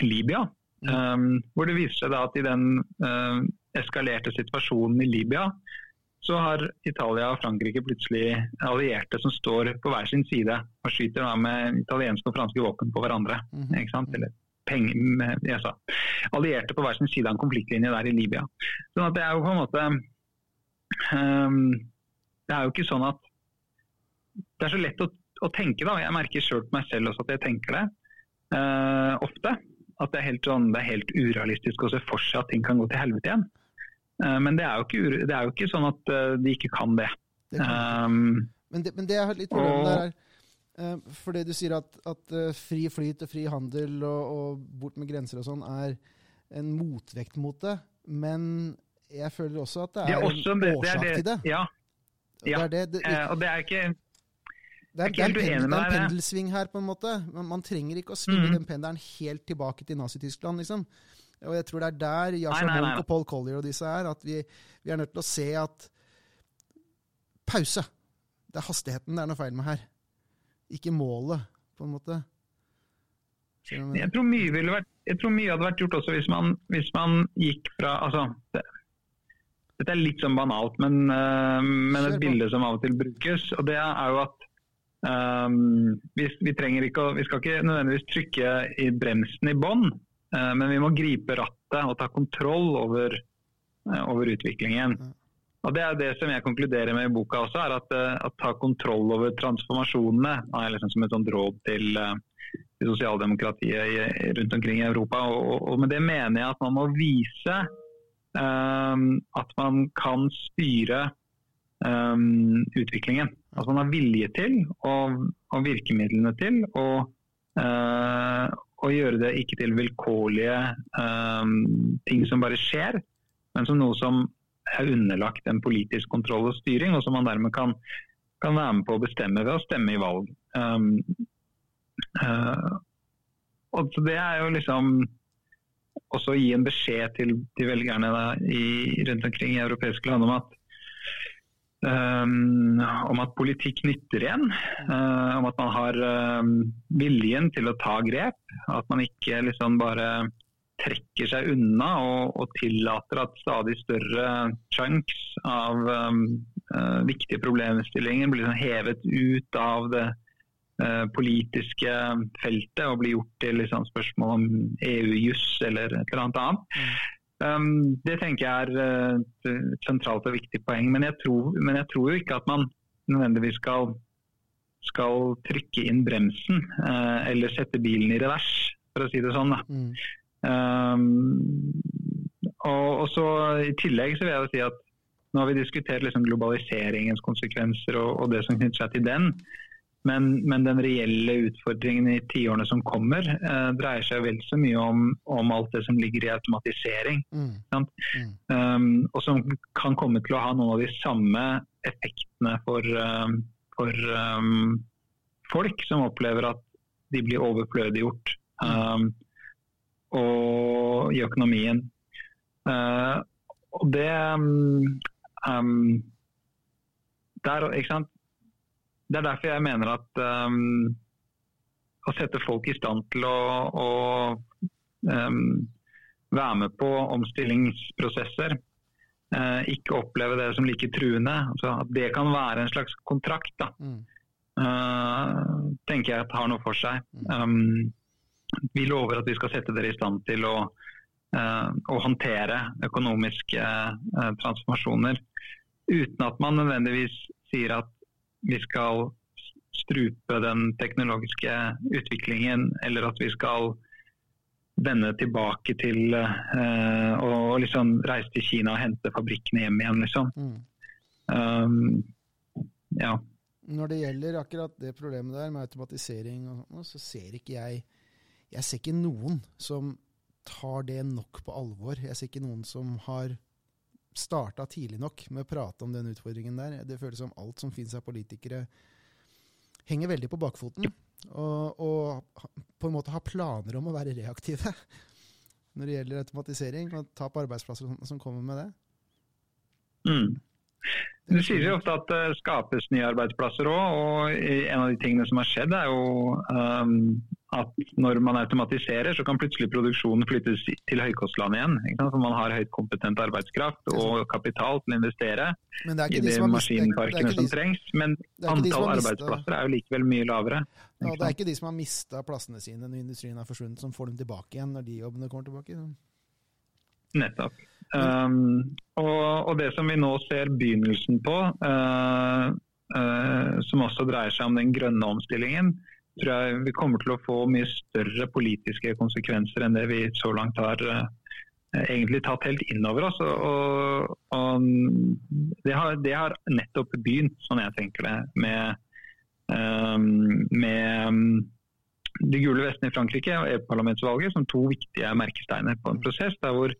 Speaker 2: Libya. Um, hvor det viser seg da at i den eskalerte situasjonen i Libya, så har Italia og Frankrike plutselig allierte som står på hver sin side og skyter da med italienske og franske våpen på hverandre. Mm -hmm. ikke sant? Eller penger, jeg sa. Allierte på hver sin side av en konfliktlinje der i Libya. Sånn at det er jo på en måte um, Det er jo ikke sånn at Det er så lett å, å tenke, da. Jeg merker sjøl på meg selv også at jeg tenker det uh, ofte. At det er, helt, sånn, det er helt urealistisk å se for seg at ting kan gå til helvete igjen. Eh, men det er, ikke, det er, jo ikke, sånn at eh, de ikke kan det. det kan. Um,
Speaker 1: men, det men det er litt problem der. er fordi du sier at, at fri flyt og fri handel og, og, bort med grenser og sånn er en motvekt mot det. Men jeg føler også at det er, det er en årsak til det.
Speaker 2: Ja. ja. Det er det, og det er ikke
Speaker 1: det er, det er, pendel, det er en pendelsving her, på en måte. Man, man trenger ikke å svinge mm. den pendelen helt tilbake til Nazi-Tyskland, liksom. Og jeg tror det er der Yasha Monk og Paul Collier og disse er, at vi, vi, er nødt til å se at pause. Det er hastigheten det er noe feil med her. Ikke målet, på en måte.
Speaker 2: Jeg tror vært jeg tror mye hadde vært gjort også hvis man, hvis man gikk fra altså, det, Dette er litt sånn banalt, men, uh, men, et bilde som av og til brukes. og det er jo at um, vi, vi, trenger ikke å, vi skal ikke nødvendigvis trykke i bremsen i bånn, men vi må gripe rattet og ta kontroll over, uh, over utviklingen. Og Det er det som jeg konkluderer med i boka også, er at, at ta kontroll over transformasjonene er liksom som et sånt råd til, til sosialdemokratiet rundt omkring i Europa. Og, og, med det mener jeg at man må vise um, at man kan styre um, utviklingen. At man har vilje til og, og virkemidlene til å uh, gjøre det ikke til vilkårlige um, ting som bare skjer, men som noe som er underlagt en politisk kontroll og styring, og som man dermed kan, kan være med på å bestemme ved å stemme i valg. Um, Uh, og Det er jo liksom også å gi en beskjed til, til velgerne da, i, rundt omkring i europeiske land om at, um, om at politikk nytter igjen. Uh, om at man har um, viljen til å ta grep. At man ikke liksom bare trekker seg unna og, og tillater at stadig større chunks av um, uh, viktige problemstillinger blir liksom hevet ut av det Eh, politiske feltet og blir gjort til liksom, spørsmål om EU-juss eller et eller annet annet. Um, det tenker jeg er eh, et sentralt og viktig poeng. Men jeg tror, men jeg tror jo ikke at man nødvendigvis skal, skal trykke inn bremsen uh, eller sette bilen i revers, for å si det sånn. Mm. Um, og, og, så I tillegg så vil jeg jo si at nå har vi diskutert liksom globaliseringens konsekvenser og, og det som knytter seg til den. Men, men, den reelle utfordringen i tiårene som kommer, eh, dreier seg vel så mye om, om, alt det som ligger i automatisering. Mm. Mm. Um, og som kan komme til å ha noen av de samme effektene for, um, for um, folk som opplever at de blir overflødiggjort um, og i økonomien. Uh, og det der, ikke sant? Det er derfor jeg mener at um, å sette folk i stand til å, å um, være med på omstillingsprosesser, uh, ikke oppleve det som like truende, altså at det kan være en slags kontrakt, da, mm. uh, tenker jeg at har noe for seg. Um, vi lover at vi skal sette dere i stand til å, uh, å håndtere økonomiske transformasjoner uten at man nødvendigvis sier at vi skal strupe den teknologiske utviklingen, eller at vi skal vende tilbake til uh, og liksom reise til Kina og hente fabrikkene hjem igjen, liksom. Mm. Um, ja.
Speaker 1: Når det gjelder akkurat det problemet der med automatisering, og, så ser ikke jeg Jeg ser ikke noen som tar det nok på alvor. Jeg ser ikke noen som har starta tidlig nok med å prate om den utfordringen der. Det føles som alt som finnes av politikere, henger veldig på bakfoten. Og, og, på en måte har planer om å være reaktive når det gjelder automatisering og tap av arbeidsplasser som kommer med det.
Speaker 2: Mm. Du sier jo ofte at det skapes nye arbeidsplasser òg, og en av de tingene som har skjedd, er jo um, at når man automatiserer, så kan plutselig produksjonen flyttes til høykostland igjen. For man har høyt kompetent arbeidskraft og kapital til å investere i de, de maskinparkene som trengs. Men antall arbeidsplasser er jo likevel mye lavere.
Speaker 1: Ja, det er ikke de som har mista plassene sine når industrien har forsvunnet, som får dem tilbake igjen når de jobbene kommer tilbake.
Speaker 2: Nettopp. Um, og, og, det som vi nå ser begynnelsen på, uh, uh, som også dreier seg om den grønne omstillingen, tror jeg vi kommer til å få mye større politiske konsekvenser enn det vi så langt har uh, egentlig tatt helt inn over oss. Og, og det, har, det, har, nettopp begynt, sånn jeg tenker det, med, um, med um, de gule vestene i Frankrike og EU-parlamentsvalget som to viktige merkesteiner på en prosess der hvor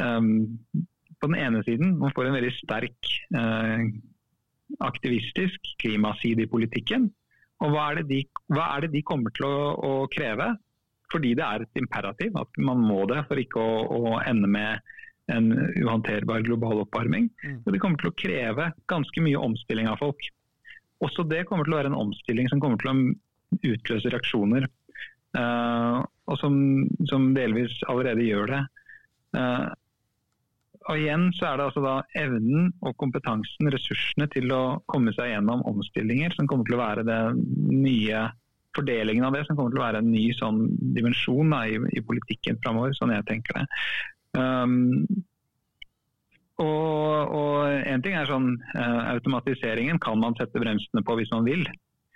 Speaker 2: på den ene siden man får en veldig sterk uh, aktivistisk klimaside i politikken. og hva er, de, hva er, det de, kommer til å, å, kreve? Fordi det er et imperativ, at man må det for ikke å, å ende med en uhåndterbar global oppvarming. Mm. Og det kommer til å kreve ganske mye omstilling av folk. Også det kommer til å være en omstilling som kommer til å utløse reaksjoner. Uh, og som, som, delvis allerede gjør det. Uh, og igjen så er det altså da evnen og kompetansen, ressursene til å komme seg gjennom omstillinger som kommer til å være den nye fordelingen av det som kommer til å være en ny sånn dimensjon da, i, i, politikken framover, sånn jeg tenker det. Um, og, og, en ting er sånn uh, Automatiseringen kan man sette bremsene på hvis man vil.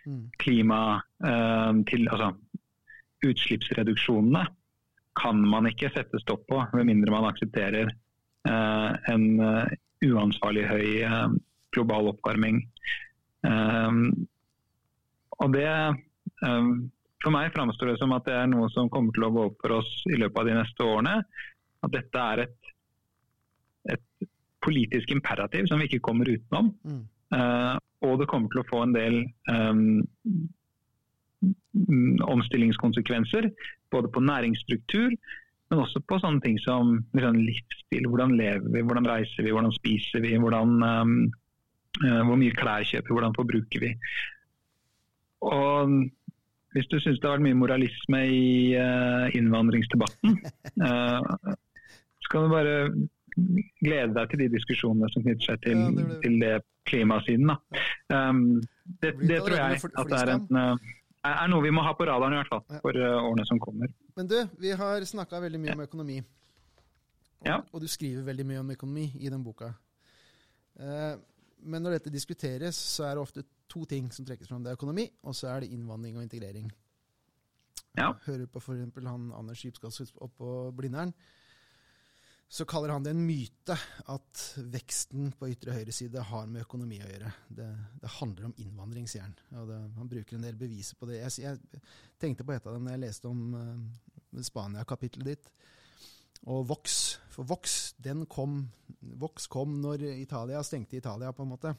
Speaker 2: Mm. Klima uh, til Altså utslippsreduksjonene kan man ikke sette stopp på, med mindre man aksepterer en uansvarlig høy global oppvarming. Og det For meg framstår det som at det er noe som kommer til å gå opp for oss i løpet av de neste årene at dette er et, et politisk imperativ som vi ikke kommer utenom. Mm. Uh, og det kommer til å få en del um, omstillingskonsekvenser. Både på næringsstruktur, men også på sånne ting som liksom, livsstil. Hvordan lever vi, hvordan reiser vi, hvordan spiser vi, hvordan, um, uh, hvor mye klær kjøper vi, hvordan forbruker vi. Og hvis du syns det har vært mye moralisme i uh, innvandringsdebatten, uh, så kan du bare glede deg til de diskusjonene som knytter seg til, ja, det, det. til det klimasiden. Um, det, det, tror jeg at det er, en, eh, er, noe vi må ha på radaren i hvert fall, for uh, årene som kommer.
Speaker 1: Men du, vi har snakka veldig mye om økonomi. Og, ja. og, du skriver veldig mye om økonomi i den boka. Uh, men når dette diskuteres, så er det ofte to ting som trekkes fram. Det er økonomi, og så er det innvandring og integrering. Ja. Hører på f.eks. han Anders Skipsgass oppå Blindern så kaller han det en myte at veksten på ytre høyre side har med økonomi å gjøre. Det, det handler om innvandring, sier han. Det, han bruker en del beviser på det. Jeg, jeg, tenkte på et av dem da jeg leste om uh, Spania-kapittelet ditt. Og Vox. For Vox, den kom, Vox kom når Italia stengte Italia, på en måte.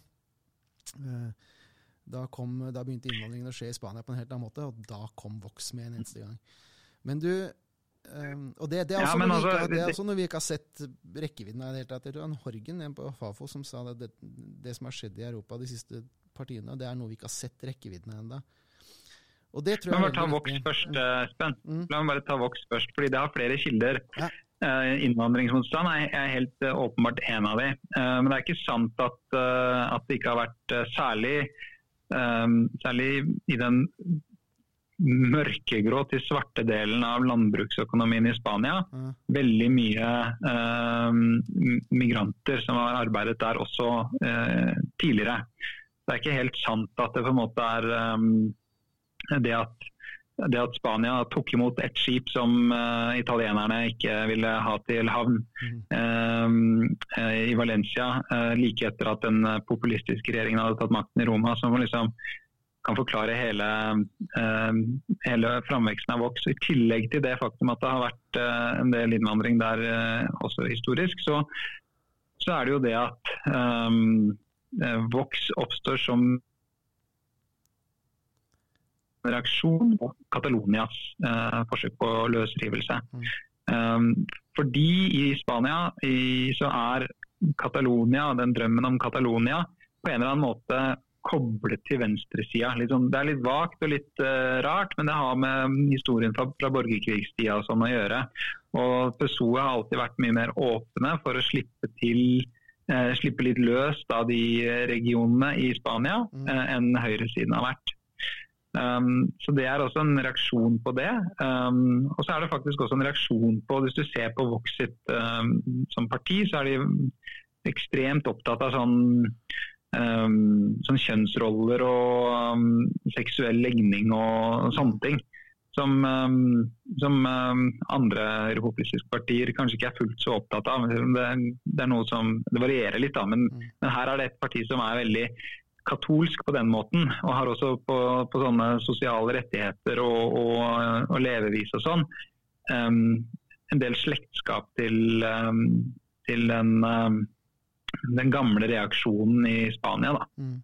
Speaker 1: Uh, da, kom, da begynte innvandringen å skje i Spania på en helt annen måte, og da kom Vox med en eneste gang. Men du, Um, og det, det, er ja, altså, ikke, det, er også noe vi ikke har sett rekkevidden av. Det er en Horgen en på Fafo som sa at det, det, som har skjedd i Europa de siste partiene, det er noe vi ikke har sett rekkevidden av ennå.
Speaker 2: Og det tror jeg La meg ta Vox først, mm. Eh, Spen. Mm. La meg bare ta Vox først, fordi det har flere kilder. Ja. Uh, innvandringsmotstand er, helt uh, åpenbart en av de. Men det er ikke sant at, at det ikke har vært særlig, særlig i den mørkegrå til svarte delen av landbruksøkonomien i Spania. Veldig mye eh, migranter som har arbeidet der også eh, tidligere. Det er ikke helt sant at det på en måte er um, det, at, det at Spania tok imot et skip som uh, italienerne ikke ville ha til havn uh, i Valencia, uh, like etter at den populistiske regjeringen hadde tatt makten i Roma. som liksom kan forklare hele, uh, hele framveksten av Vox. I tillegg til det faktum at det har vært uh, en del innvandring der uh, også historisk, så, så, er det jo det at um, Vox oppstår som reaksjon på Catalonias forsøk på løsrivelse. Um, fordi i Spania i, så er Catalonia, den drømmen om Catalonia, på en eller annen måte koblet til venstresida. Sånn, det er litt vagt og litt uh, rart, men det har med historien fra, fra borgerkrigstida sånn å gjøre. Og PSOE har alltid vært mye mer åpne for å slippe til uh, slippe litt løs da de regionene i Spania uh, enn høyresiden har vært. Um, så Det er også en reaksjon på det. Um, og så er det faktisk også en reaksjon på Hvis du ser på Voxit um, som parti, så er de ekstremt opptatt av sånn um, sånn kjønnsroller og um, seksuell legning og sånne ting. Som, um, som andre republikanske partier kanskje ikke er fullt så opptatt av. Det, det er noe som, det varierer litt, da, men, mm. men her er det et parti som er veldig katolsk på den måten, og har også på, på sånne sosiale rettigheter og, og, og levevis og sånn um, en del slektskap til, um, til den um, den gamle reaksjonen i Spania. Da. Mm.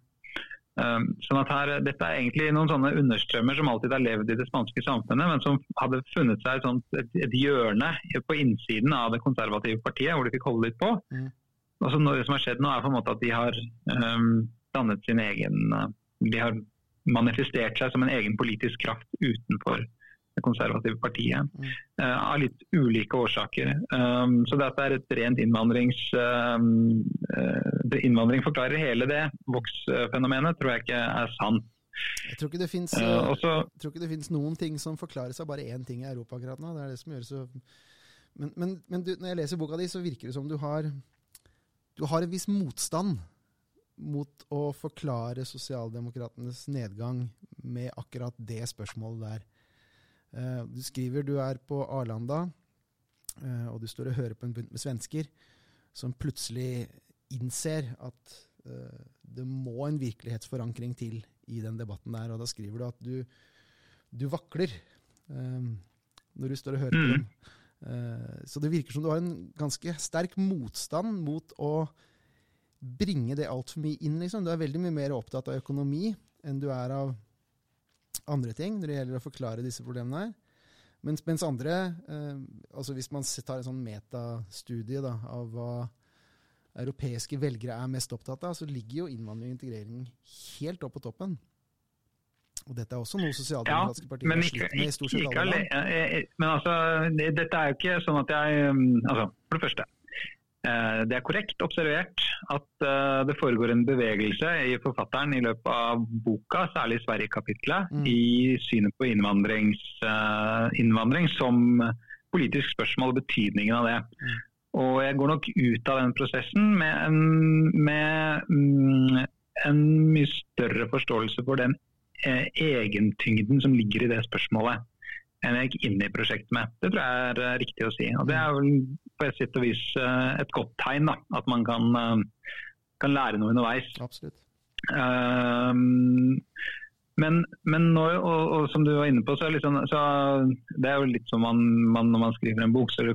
Speaker 2: Um, sånn at her, Dette er egentlig noen sånne understrømmer som alltid har levd i det spanske samfunnet, men som hadde funnet seg et, sånt, et, et hjørne på innsiden av det konservative partiet, hvor de fikk holde litt på. Mm. Og så Det som har skjedd nå, er på en måte at de har um, dannet sin egen uh, De har manifestert seg som en egen politisk kraft utenfor det konservative partiet. Mm. Uh, av litt ulike årsaker. Um, så dette er et rent innvandrings... Um, uh, innvandring forklarer hele det voks-fenomenet, tror jeg ikke er sant.
Speaker 1: Jeg tror ikke det fins uh, noen ting som forklares av bare én ting i Europa akkurat nå. Det er det som gjør så Men, men, men du, når jeg leser boka di, så virker det som du har, du har en viss motstand mot å forklare sosialdemokratenes nedgang med akkurat det spørsmålet der. Eh, du skriver du er på Arlanda, eh, og du står og hører på en bunt med svensker som plutselig innser at eh, det må en virkelighetsforankring til i den debatten der. Og da skriver du at du, du vakler når du står og hører på mm. dem. Så det virker som du har en ganske sterk motstand mot å bringe det altfor mye inn. Liksom. Du er veldig mye mer opptatt av økonomi enn du er av andre ting når det gjelder å forklare disse problemene her. Mens, mens andre, eh, altså hvis man tar en sånn metastudie da, av hva europeiske velgere er mest opptatt av, så ligger jo innvandring og integrering helt opp på toppen. Og dette er også noe sosialdemokratiske partier
Speaker 2: har slitt med i stort sett alle land. Men altså, dette er jo ikke sånn at jeg um, altså, For det første, Eh, det er korrekt observert at eh, det foregår en bevegelse i forfatteren i løpet av boka, særlig Sverige-kapitlet, mm. i synet på eh, innvandring som politisk spørsmål og betydningen av det. Mm. Og jeg går nok ut av den prosessen med en, med mm, en mye større forståelse for den egentyngden som ligger i det spørsmålet enn jeg gikk inn i prosjektet med. Det tror jeg er uh, riktig å si. Og Det er vel på et sett og vis uh, et godt tegn, da, at man kan, uh, kan lære noe underveis.
Speaker 1: Absolutt.
Speaker 2: Men, men nå, og, og, som du var inne på, så er, sånn, så det er jo litt som man, man, når man skriver en bok, så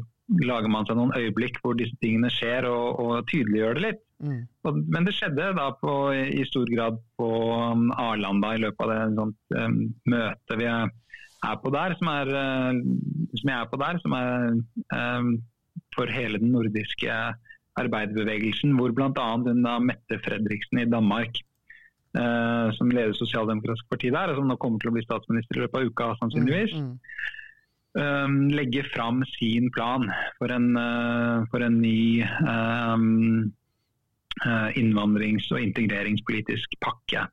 Speaker 2: lager man seg noen øyeblikk hvor disse tingene skjer, og, og tydeliggjør det litt. Mm. Og, men det skjedde da på, i stor grad på um, Arlanda i løpet av det sånt, um, møtet vi er på der, som, er, eh, som jeg er på der, som er um, for hele den nordiske arbeiderbevegelsen, hvor bl.a. Mette Fredriksen i Danmark, uh, som leder Sosialdemokratisk parti der, og som nå kommer til å bli statsminister i løpet av uka, sannsynligvis, mm, mm. Um, legger fram sin plan for en, uh, for en ny um, innvandrings- og integreringspolitisk pakke.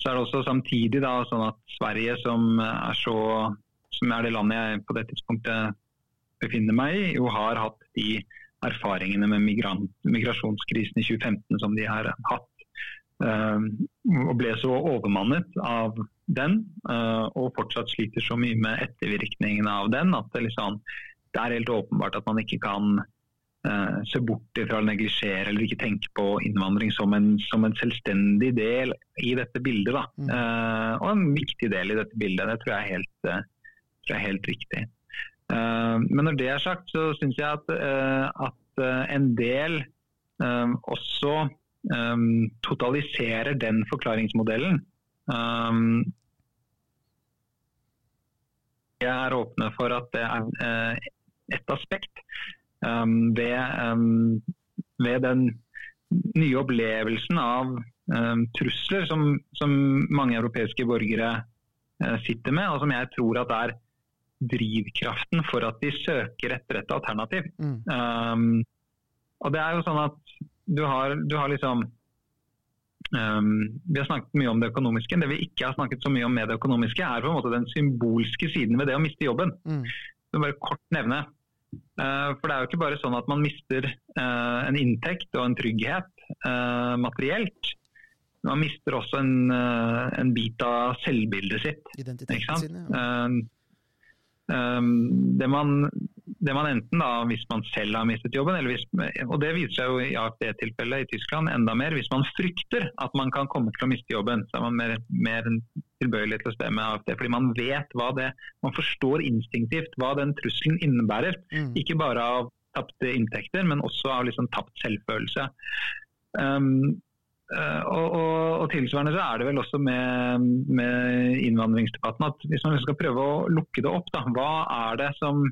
Speaker 2: Så er det også samtidig da, sånn at Sverige, som er, så, som er det landet jeg på det tidspunktet befinner meg i, jo har hatt de erfaringene med migrant, migrasjonskrisen i 2015 som de har hatt. Uh, og ble så overmannet av den, uh, og fortsatt sliter så mye med ettervirkningene av den at det, liksom, det er helt åpenbart at man ikke kan uh, se bort fra eller neglisjere eller ikke tenke på innvandring som en, som en selvstendig del i dette bildet. Mm. Uh, og en viktig del i dette bildet. Det tror jeg er helt, uh, tror jeg er helt riktig. men når det er sagt, så syns jeg at, at en del også um, totaliserer den forklaringsmodellen. Um, jeg er åpne for at det er et aspekt um, ved, um, ved, den nye opplevelsen av um, trusler som, som, mange europeiske borgere uh, sitter med, og som jeg tror at er drivkraften for at de søker etter et alternativ. Mm. Og det er jo sånn at du har, du har liksom um, Vi har snakket mye om det økonomiske. Det vi ikke har snakket så mye om med det økonomiske, er på en måte den symbolske siden ved det å miste jobben. Mm. Jeg bare kort nevne for det er jo ikke bare sånn at man mister eh, en inntekt og en trygghet eh, materielt. Man mister også en, en bit av selvbildet sitt.
Speaker 1: Identiteten sin, ja.
Speaker 2: Det man, det man, enten, da, hvis man selv har mistet jobben, hvis, og det viser seg jo i AFD-tilfellet i Tyskland enda mer, hvis man frykter at man kan komme til å miste jobben, så er man mer, mer tilbøyelig til å stemme AFD. Fordi man vet hva det Man forstår instinktivt hva den trusselen innebærer. Mm. Ikke bare av tapte inntekter, men også av liksom tapt selvfølelse. Um, Uh, og, og, og, tilsvarende så er det vel også med, med, innvandringsdebatten at hvis man skal prøve å lukke det opp, da, hva er det som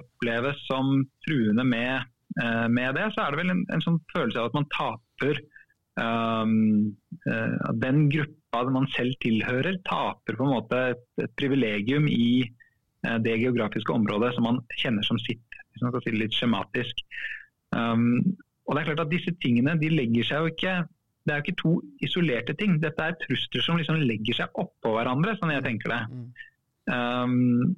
Speaker 2: oppleves som truende med, uh, med det, så er det vel en, en, sånn følelse av at man taper um, uh, Den gruppa man selv tilhører, taper på en måte et, et privilegium i det geografiske området som man kjenner som sitt, hvis man skal si det litt skjematisk. Um, og det er klart at Disse tingene de legger seg jo ikke det er jo ikke to isolerte ting. Dette er trusler som liksom legger seg oppå hverandre, sånn jeg tenker det. Um,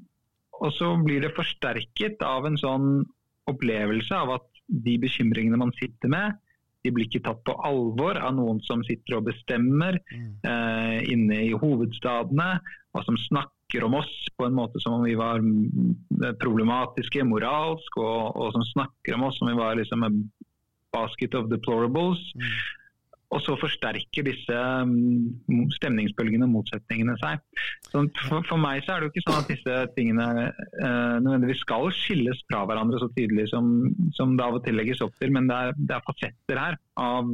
Speaker 2: og så blir det forsterket av en sånn opplevelse av at de bekymringene man sitter med, de blir ikke tatt på alvor av noen som sitter og bestemmer mm. uh, inne i hovedstadene, og som snakker om oss på en måte som om vi var problematiske moralsk, og, og som snakker om oss som om vi var liksom a basket of deplorables. Mm. Og så forsterker disse mm, stemningsbølgene og motsetningene seg. Så for, for, meg så er det jo ikke sånn at disse tingene uh, nødvendigvis skal skilles fra hverandre så tydelig som, som, det av og til legges opp til, men det er, det er fasetter her av,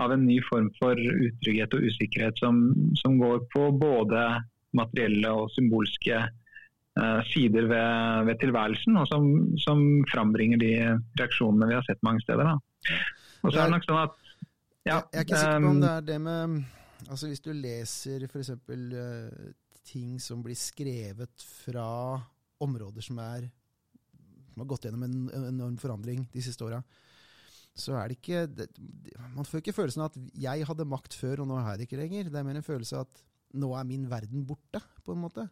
Speaker 2: av, en ny form for utrygghet og usikkerhet som, som går på både materielle og symbolske uh, sider ved, ved, tilværelsen, og som, som, frambringer de reaksjonene vi har sett mange steder. Da. Og så er det nok sånn at
Speaker 1: ja, jeg er ikke sikker på om det er det med Altså Hvis du leser f.eks. Uh, ting som blir skrevet fra områder som, er, som har gått gjennom en enorm forandring de siste åra, så er det ikke det, Man får ikke følelsen av at jeg hadde makt før, og nå har jeg det ikke lenger. Det er mer en følelse av at nå er min verden borte, på en måte.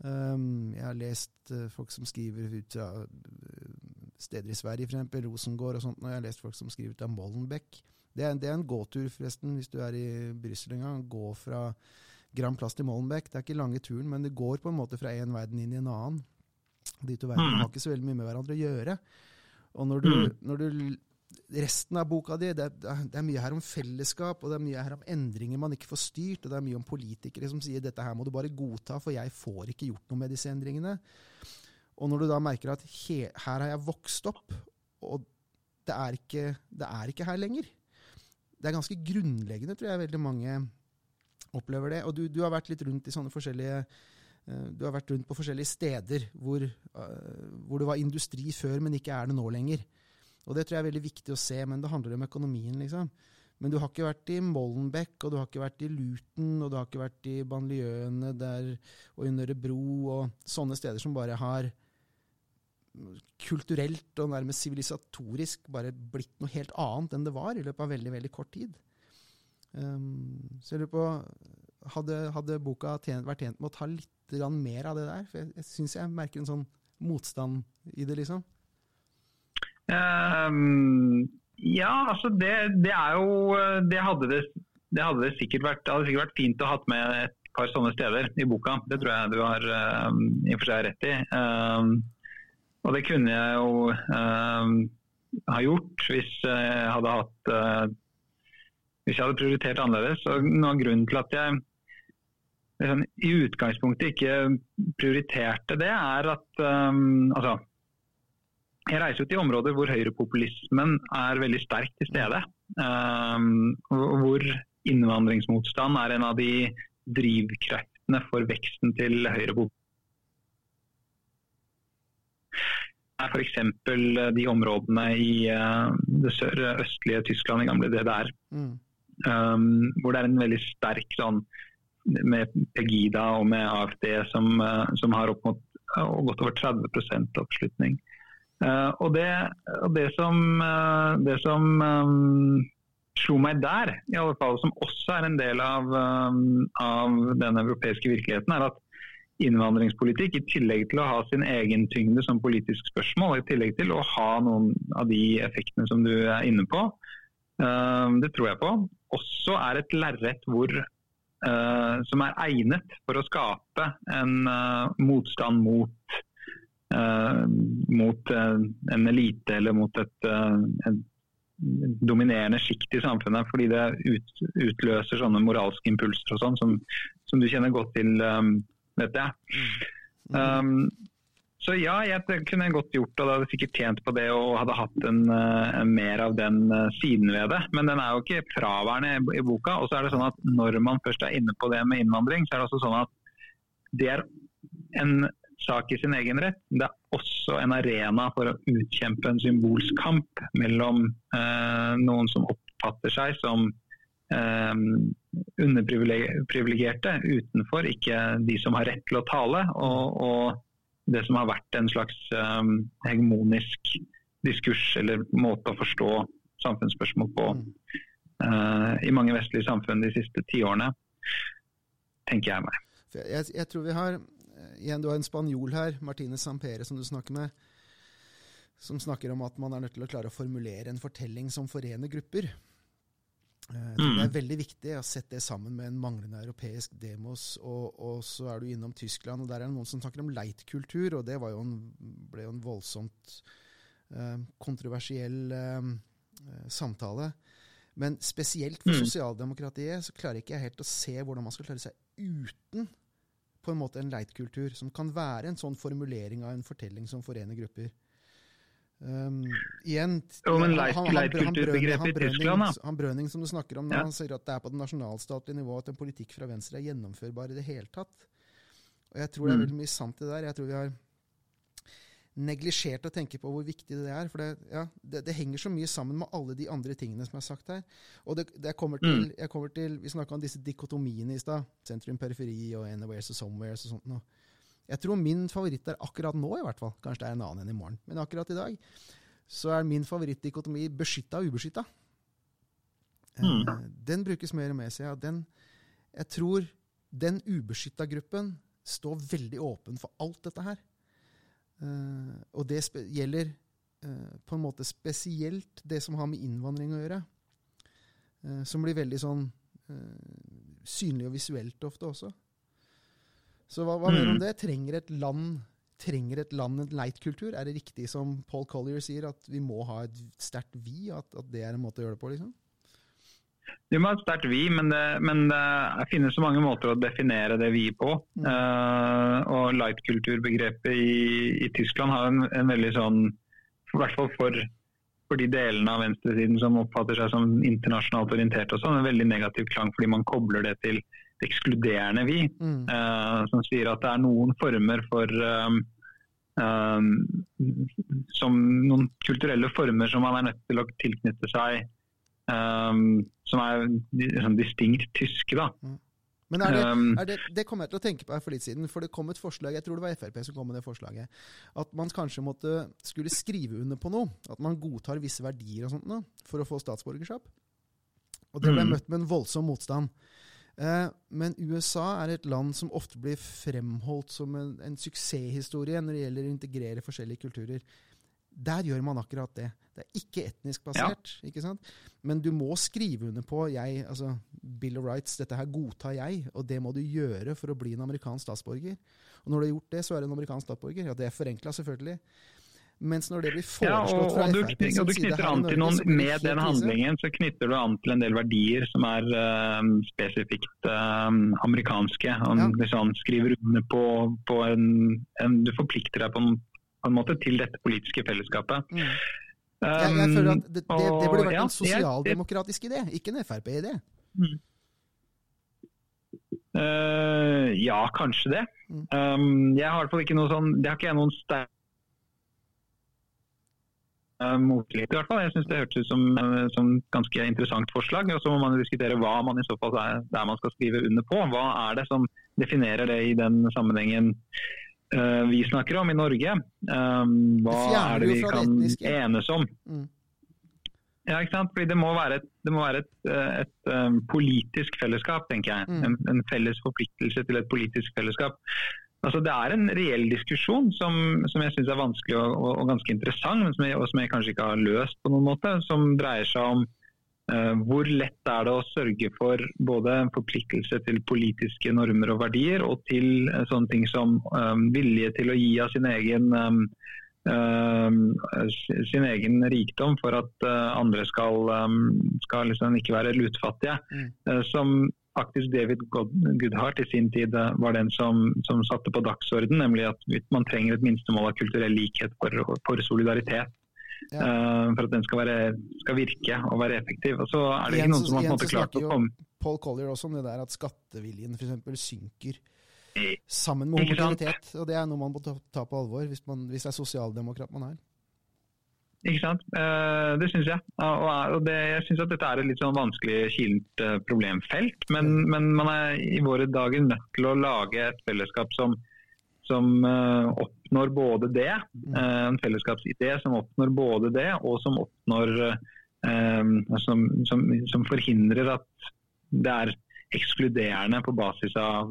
Speaker 1: Um, jeg har lest uh, folk som skriver ut av uh, steder i Sverige, f.eks. Rosengård og sånt, og jeg har lest folk som skriver ut av Molenbeek. Det er, det er en gåtur, forresten, hvis du er i Brussel en gang. Gå fra Grand Plass til Molenbeek. Det er ikke lange turen, men det går på en måte fra én verden inn i en annen. De to verdenene mm. har ikke så veldig mye med hverandre å gjøre. Og når du, mm. når du Resten av boka di, det, det, er mye her om fellesskap, og det er mye her om endringer man ikke får styrt, og det er mye om politikere som sier dette her må du bare godta, for jeg får ikke gjort noe med disse endringene. Og når du da merker at he, her har jeg vokst opp, og det er ikke, det er ikke her lenger, det er ganske grunnleggende, tror jeg veldig mange opplever det. Og du, du har vært litt rundt i sånne forskjellige uh, du har vært rundt på forskjellige steder hvor, uh, hvor, det var industri før, men ikke er det nå lenger. Og Det tror jeg er veldig viktig å se, men det handler om økonomien. liksom. Men du har ikke vært i Mollenbeck, og du har ikke vært i Luton, og du har ikke vært i banlieuene der og i Nørrebro og sånne steder som bare har kulturelt og nærmest sivilisatorisk bare blitt noe helt annet enn det var i løpet av veldig veldig kort tid. Um, så jeg lurer på Hadde, hadde boka tjent, vært tjent med å ta litt mer av det der? For jeg, jeg syns jeg merker en sånn motstand i det, liksom.
Speaker 2: Um, ja, altså det, det, er jo Det hadde det, det hadde det sikkert vært, hadde sikkert vært fint å ha med et par sånne steder i boka. Det tror jeg du har um, i og for seg rett i. Um, og det kunne jeg jo eh, ha gjort hvis jeg hadde hatt eh, Hvis jeg hadde prioritert annerledes. Og noe av grunnen til at jeg liksom, i utgangspunktet ikke prioriterte det, er at eh, altså, jeg reiser jo til områder hvor høyrepopulismen er veldig sterkt til stede. Um, hvor innvandringsmotstand er en av de drivkreftene for veksten til høyrepopulisme er f.eks. Eh, de områdene i det det sørøstlige Tyskland, i gamle DDR. Mm. Um, hvor det er en veldig sterk sånn med Pegida og med AFD som, uh, som har opp mot uh, godt over 30 oppslutning. Uh, og det, det, som, det som um, slo meg der, i alle fall, som også er en del av, um, av den europeiske virkeligheten, er at innvandringspolitikk, i tillegg til å ha sin egen tyngde som politisk spørsmål, i tillegg til å ha noen av de effektene som du er inne på, uh, det tror jeg på, også er et lerret uh, som er egnet for å skape en uh, motstand mot, mot en elite eller mot et, et dominerende sjikt i samfunnet, fordi det ut, utløser sånne moralske impulser og sånn, som, som, du kjenner godt til vet jeg. Um, så ja, jeg kunne godt gjort det. og hadde sikkert tjent på det og hadde hatt en, en mer av den uh, siden ved det. Men den er jo ikke fraværende i, i boka. Og så er det sånn at når man først er inne på det med innvandring, så er det også sånn at det er en sak i sin egen rett. Det er også en arena for å utkjempe en symbolsk kamp mellom eh, noen som oppfatter seg som underprivilegerte utenfor, ikke de som har rett til å tale. og, og det som har vært en slags um, hegemonisk diskurs eller måte å forstå samfunnsspørsmål på uh, i mange vestlige samfunn de siste tiårene, tenker jeg meg.
Speaker 1: Jeg, jeg, tror vi har igjen, Du har en spanjol her, Martine Sampere, som du snakker med, som snakker om at man er nødt til å klare å formulere en fortelling som forener grupper. Eh, det er mm. veldig viktig å sette det sammen med en manglende europeisk demos. Og, og, så er du innom Tyskland, og der er det noen som snakker om leitkultur, og det jo en, ble jo en voldsomt eh, kontroversiell eh, samtale. Men spesielt for mm. sosialdemokratiet så klarer ikke jeg helt å se hvordan man skal klare seg uten på en måte en leitkultur, som kan være en sånn formulering av en fortelling som forener grupper. Um, igjen,
Speaker 2: jo, men leitkulturbegrepet i Tyskland, da?
Speaker 1: Han Brøning, som du snakker om, ja. han sier at det er på det nasjonalstatlige nivå at en politikk fra venstre er gjennomførbar i det hele tatt. Og Jeg tror det er mm. veldig mye sant i det der. Jeg tror vi har neglisjert å tenke på hvor viktig det er. For det, ja, det, det, henger så mye sammen med alle de andre tingene som er sagt her. Og det, det kommer til, mm. jeg kommer til, Vi snakka om disse dikotomiene i stad. Sentrum, periferi og anywheres og somewheres og sånt noe. Jeg tror min favoritt er akkurat nå, i hvert fall. Kanskje det er en annen enn i morgen. Men akkurat i dag så er min favorittdikotomi beskytta og ubeskytta. Mm. Eh, den brukes mer og mer, ser jeg. Den, jeg tror den ubeskytta gruppen står veldig åpen for alt dette her. Uh, og det gjelder uh, på en måte spesielt det som har med innvandring å gjøre. Som blir veldig sånn synlig og visuelt ofte også. Så hva, hva mm. mener du om det? Trenger et land trenger et land en leitkultur? Er det riktig som Paul Collier sier, at vi må ha et sterkt vi? At, at det er en måte å gjøre det på? liksom?
Speaker 2: Vi må ha et sterkt vi, men det, men det finnes så mange måter å definere det vi på. Mm. Uh, og light-kulturbegrepet i, i, Tyskland har en, en, veldig sånn, i hvert fall for, for de delene av venstresiden som oppfatter seg som internasjonalt orientert, også, en veldig negativ klang fordi man kobler det til ekskluderende vi, mm. uh, som sier at det er noen former for um, um, som noen kulturelle former som man er nødt til å tilknytte seg, um, som er liksom, distinkt tyske. da. Mm.
Speaker 1: Men er det, er det, det, kommer jeg til å tenke på her for litt siden, for det kom et forslag, jeg tror det var Frp som kom med det forslaget, at man kanskje måtte, skulle skrive under på noe. At man godtar visse verdier og sånt da, for å få statsborgerskap. Og det ble mm. møtt med en voldsom motstand. Eh, men USA er et land som ofte blir fremholdt som en, en, suksesshistorie når det gjelder å integrere forskjellige kulturer. Der gjør man akkurat det. Det er ikke etnisk basert. Ja. ikke sant? Men du må skrive under på jeg, altså Bill of Rights, dette her godtar jeg, og det må du gjøre for å bli en amerikansk statsborger. Og når du har gjort det, så er du en amerikansk statsborger. Ja, Det er forenkla, selvfølgelig. Mens når det blir foreslått fra
Speaker 2: ja, og, og, og du knytter an til noen, Med den handlingen så knytter du an til en del verdier som er uh, spesifikt uh, amerikanske. Han, ja. Han skriver under på, på en, en, Du forplikter deg på en, på en, måte til dette politiske fellesskapet. Mm.
Speaker 1: Um, jeg, jeg, føler at det, det, det burde vært ja, en sosialdemokratisk idé, ikke en Frp-idé. Mm.
Speaker 2: Uh, ja, kanskje det. Mm. Um, jeg har i hvert fall ikke noe sånn, det har ikke jeg noen sterk motvillig, i hvert fall. Jeg syns det hørtes ut som, et som ganske interessant forslag. og Så må man diskutere hva man i så fall er der man skal skrive under på. Hva er det som definerer det i den sammenhengen uh, vi snakker om i Norge? Um, hva det er det vi kan det enes om? Mm. Ja, ikke sant? Fordi Det må være et, må være et, et, et um, politisk fellesskap, tenker jeg. Mm. En, en, felles forpliktelse til et politisk fellesskap. Altså, det er en reell diskusjon som, som jeg syns er vanskelig og, og, og, ganske interessant, men som jeg, og som jeg kanskje ikke har løst på noen måte. Som dreier seg om uh, hvor lett er det å sørge for både en forpliktelse til politiske normer og verdier, og til uh, sånne ting som um, vilje til å gi av sin egen um, sin egen rikdom for at uh, andre skal, um, skal liksom ikke være lutfattige. Mm. Uh, som faktisk David Goodhart i sin tid eh, var den som, som satte på dagsorden, nemlig at man trenger et minstemål av kulturell likhet for, for solidaritet. Ja. Uh, for at den skal, være, skal, virke og være effektiv. Og så er det ikke noen som har på en måte klart å komme
Speaker 1: Paul Collier også om det der at skatteviljen f.eks. synker sammen med homogenitet. Og det er noe man må ta på alvor hvis, man, hvis det er sosialdemokrat man er.
Speaker 2: Ikke sant. Uh, det syns jeg. Og, det, jeg syns at dette er et litt sånn vanskelig kilent uh, problemfelt. Men, men, man er i våre dager nødt til å lage et fellesskap som, som uh, oppnår både det, mm. en fellesskapsidé som oppnår både det, og som oppnår som, som, som, forhindrer at det er ekskluderende på basis av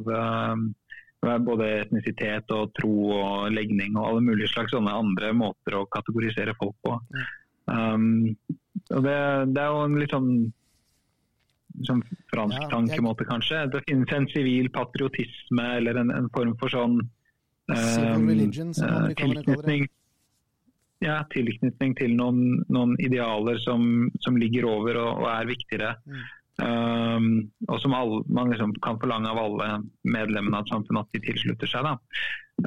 Speaker 2: både etnisitet og tro og legning og alle mulige slags sånne andre måter å kategorisere folk på. Um, og det, det, er jo en litt sånn, sånn fransk ja, tankemåte, kanskje. Det finnes en sivil patriotisme eller en, en, form for sånn
Speaker 1: um, religion, uh, tilknytning,
Speaker 2: ja, tilknytning til noen, noen idealer som, som, ligger over og, og er viktigere. Mm. Um, og som alle, man liksom kan forlange av alle medlemmene av samfunnet at de tilslutter seg.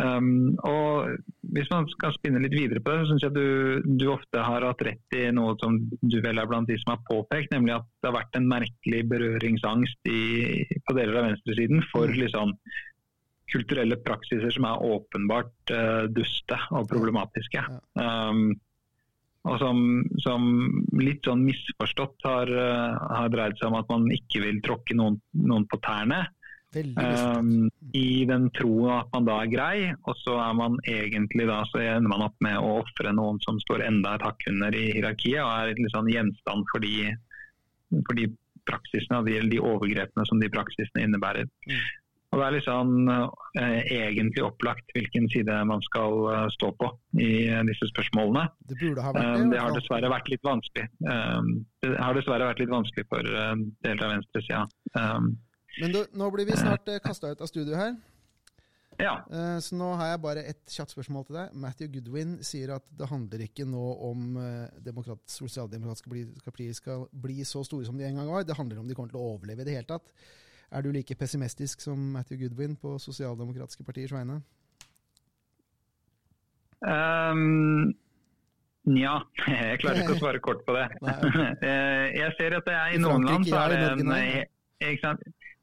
Speaker 2: Um, og Hvis man skal spinne litt videre på det, så syns jeg du, du, ofte har hatt rett i noe som du vel er blant de som har påpekt, nemlig at det har vært en merkelig berøringsangst i, på deler av venstresiden for mm. liksom, kulturelle praksiser som er åpenbart uh, duste og problematiske. Um, og som, som, litt sånn misforstått har, eh, har, dreid seg om at man ikke vil tråkke noen, noen på tærne. Um, I den troen at man da er grei, og så er man egentlig da, så ender man opp med å ofre noen som står enda et hakk under i hierarkiet, og er litt sånn gjenstand for de, for de praksisene, de, de overgrepene som de praksisene innebærer. Mm. Og Det er litt sånn eh, egentlig opplagt hvilken side man skal uh, stå på i uh, disse spørsmålene.
Speaker 1: Det burde ha vært det. Um,
Speaker 2: det har dessverre vært litt vanskelig. Um, det har dessverre vært litt vanskelig for uh, deler av venstresida. Um,
Speaker 1: Men du, nå blir vi snart uh, kasta ut av studio her.
Speaker 2: Ja.
Speaker 1: Så nå har jeg bare et kjapt spørsmål til deg. Matthew Goodwin sier at det handler ikke nå om demokrat, sosialdemokratiske partier skal bli så store som de en gang var. Det handler om de kommer til å overleve i det hele tatt. Er du like pessimistisk som Matthew Goodwin på sosialdemokratiske partiers vegne?
Speaker 2: Um, Nja, jeg klarer ikke å svare kort på det. Eh, jeg ser at det er, i noen land så er det en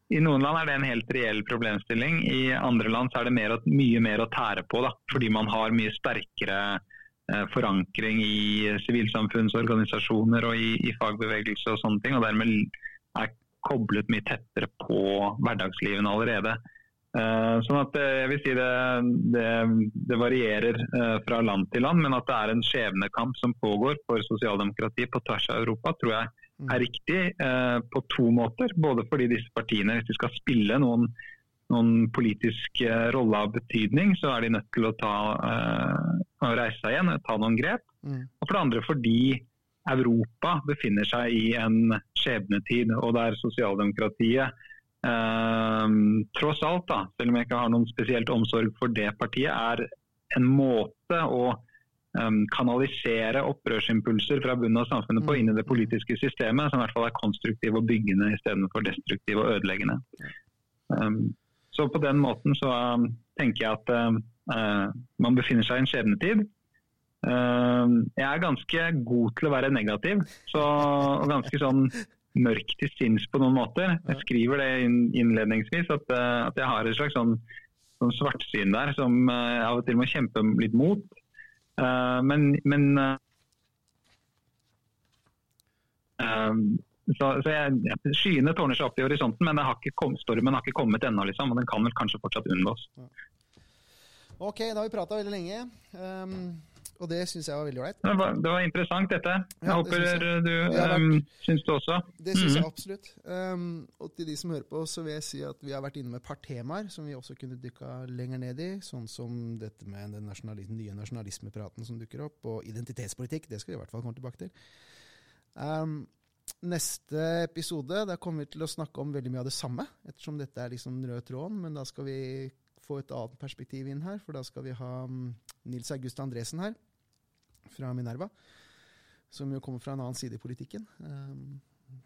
Speaker 2: i noen land er det en helt reell problemstilling. I andre land så er det mer, mye mer å tære på. Da, fordi man har mye sterkere eh, forankring i sivilsamfunnsorganisasjoner og i, i, fagbevegelse og sånne ting. og Dermed er koblet mye tettere på hverdagslivene allerede. Uh, sånn at uh, jeg vil si det, det, det varierer uh, fra land til land, men at det er en skjebnekamp som pågår for sosialdemokrati på tvers av Europa, tror jeg mm. er riktig på to måter. Både fordi disse partiene, hvis de skal spille noen, noen politisk rolle av betydning, så er de nødt til å ta, reise seg igjen og ta noen grep. Mm. Og for det andre fordi Europa befinner seg i en skjebnetid, og der sosialdemokratiet eh, tross alt, da, selv om jeg ikke har noen spesielt omsorg for det partiet, er en måte å eh, kanalisere opprørsimpulser fra bunnen av samfunnet på mm. inn i det politiske systemet, som i hvert fall er konstruktiv og byggende istedenfor destruktiv og ødeleggende. Um, så på den måten så um, tenker jeg at uh, man befinner seg i en skjebnetid. Ehm, jeg er ganske god til å være negativ, så, og ganske sånn mørk til sinns på noen måter. Jeg skriver det innledningsvis, at, eh, at jeg har et slags sånn, sånn svartsyn der som jeg eh, av og til må kjempe litt mot. Uh, men, men uh, så, så jeg, Skyene tårner seg opp i horisonten, men har kom, stormen har ikke kommet ennå. Liksom, og den kan vel kanskje fortsatt unngås.
Speaker 1: Ok, da har vi prata veldig lenge. Um, og det syns jeg var veldig ålreit.
Speaker 2: Det, det, var interessant, dette. Jeg ja, håper jeg. du um, syns det også.
Speaker 1: Det syns mm jeg absolutt. Um, og til de som hører på, så vil jeg si at vi har vært inne med et par temaer som vi også kunne dykka lenger ned i. Sånn som dette med den nasjonalisme, nye nasjonalismepraten som dukker opp, og identitetspolitikk. Det skal vi i hvert fall komme tilbake til. Um, neste episode der kommer vi til å snakke om veldig mye av det samme, ettersom dette er liksom rød tråden. Men da skal vi få et annet perspektiv inn her, for da skal vi ha um, Nils August Andresen her fra Minerva. Som jo kommer fra en annen side i politikken. Um,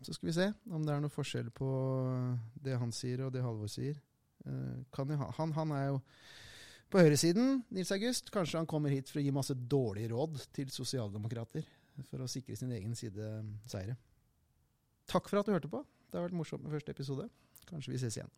Speaker 1: så skal vi se om det er noe forskjell på det han sier og det Halvor sier. Uh, han, han, er jo på høyresiden, Nils August. Kanskje han kommer hit for å gi masse dårlige råd til sosialdemokrater for å sikre sin egen side seire. Takk for at du hørte på. Det har vært morsomt med første episode. Kanskje vi ses igjen.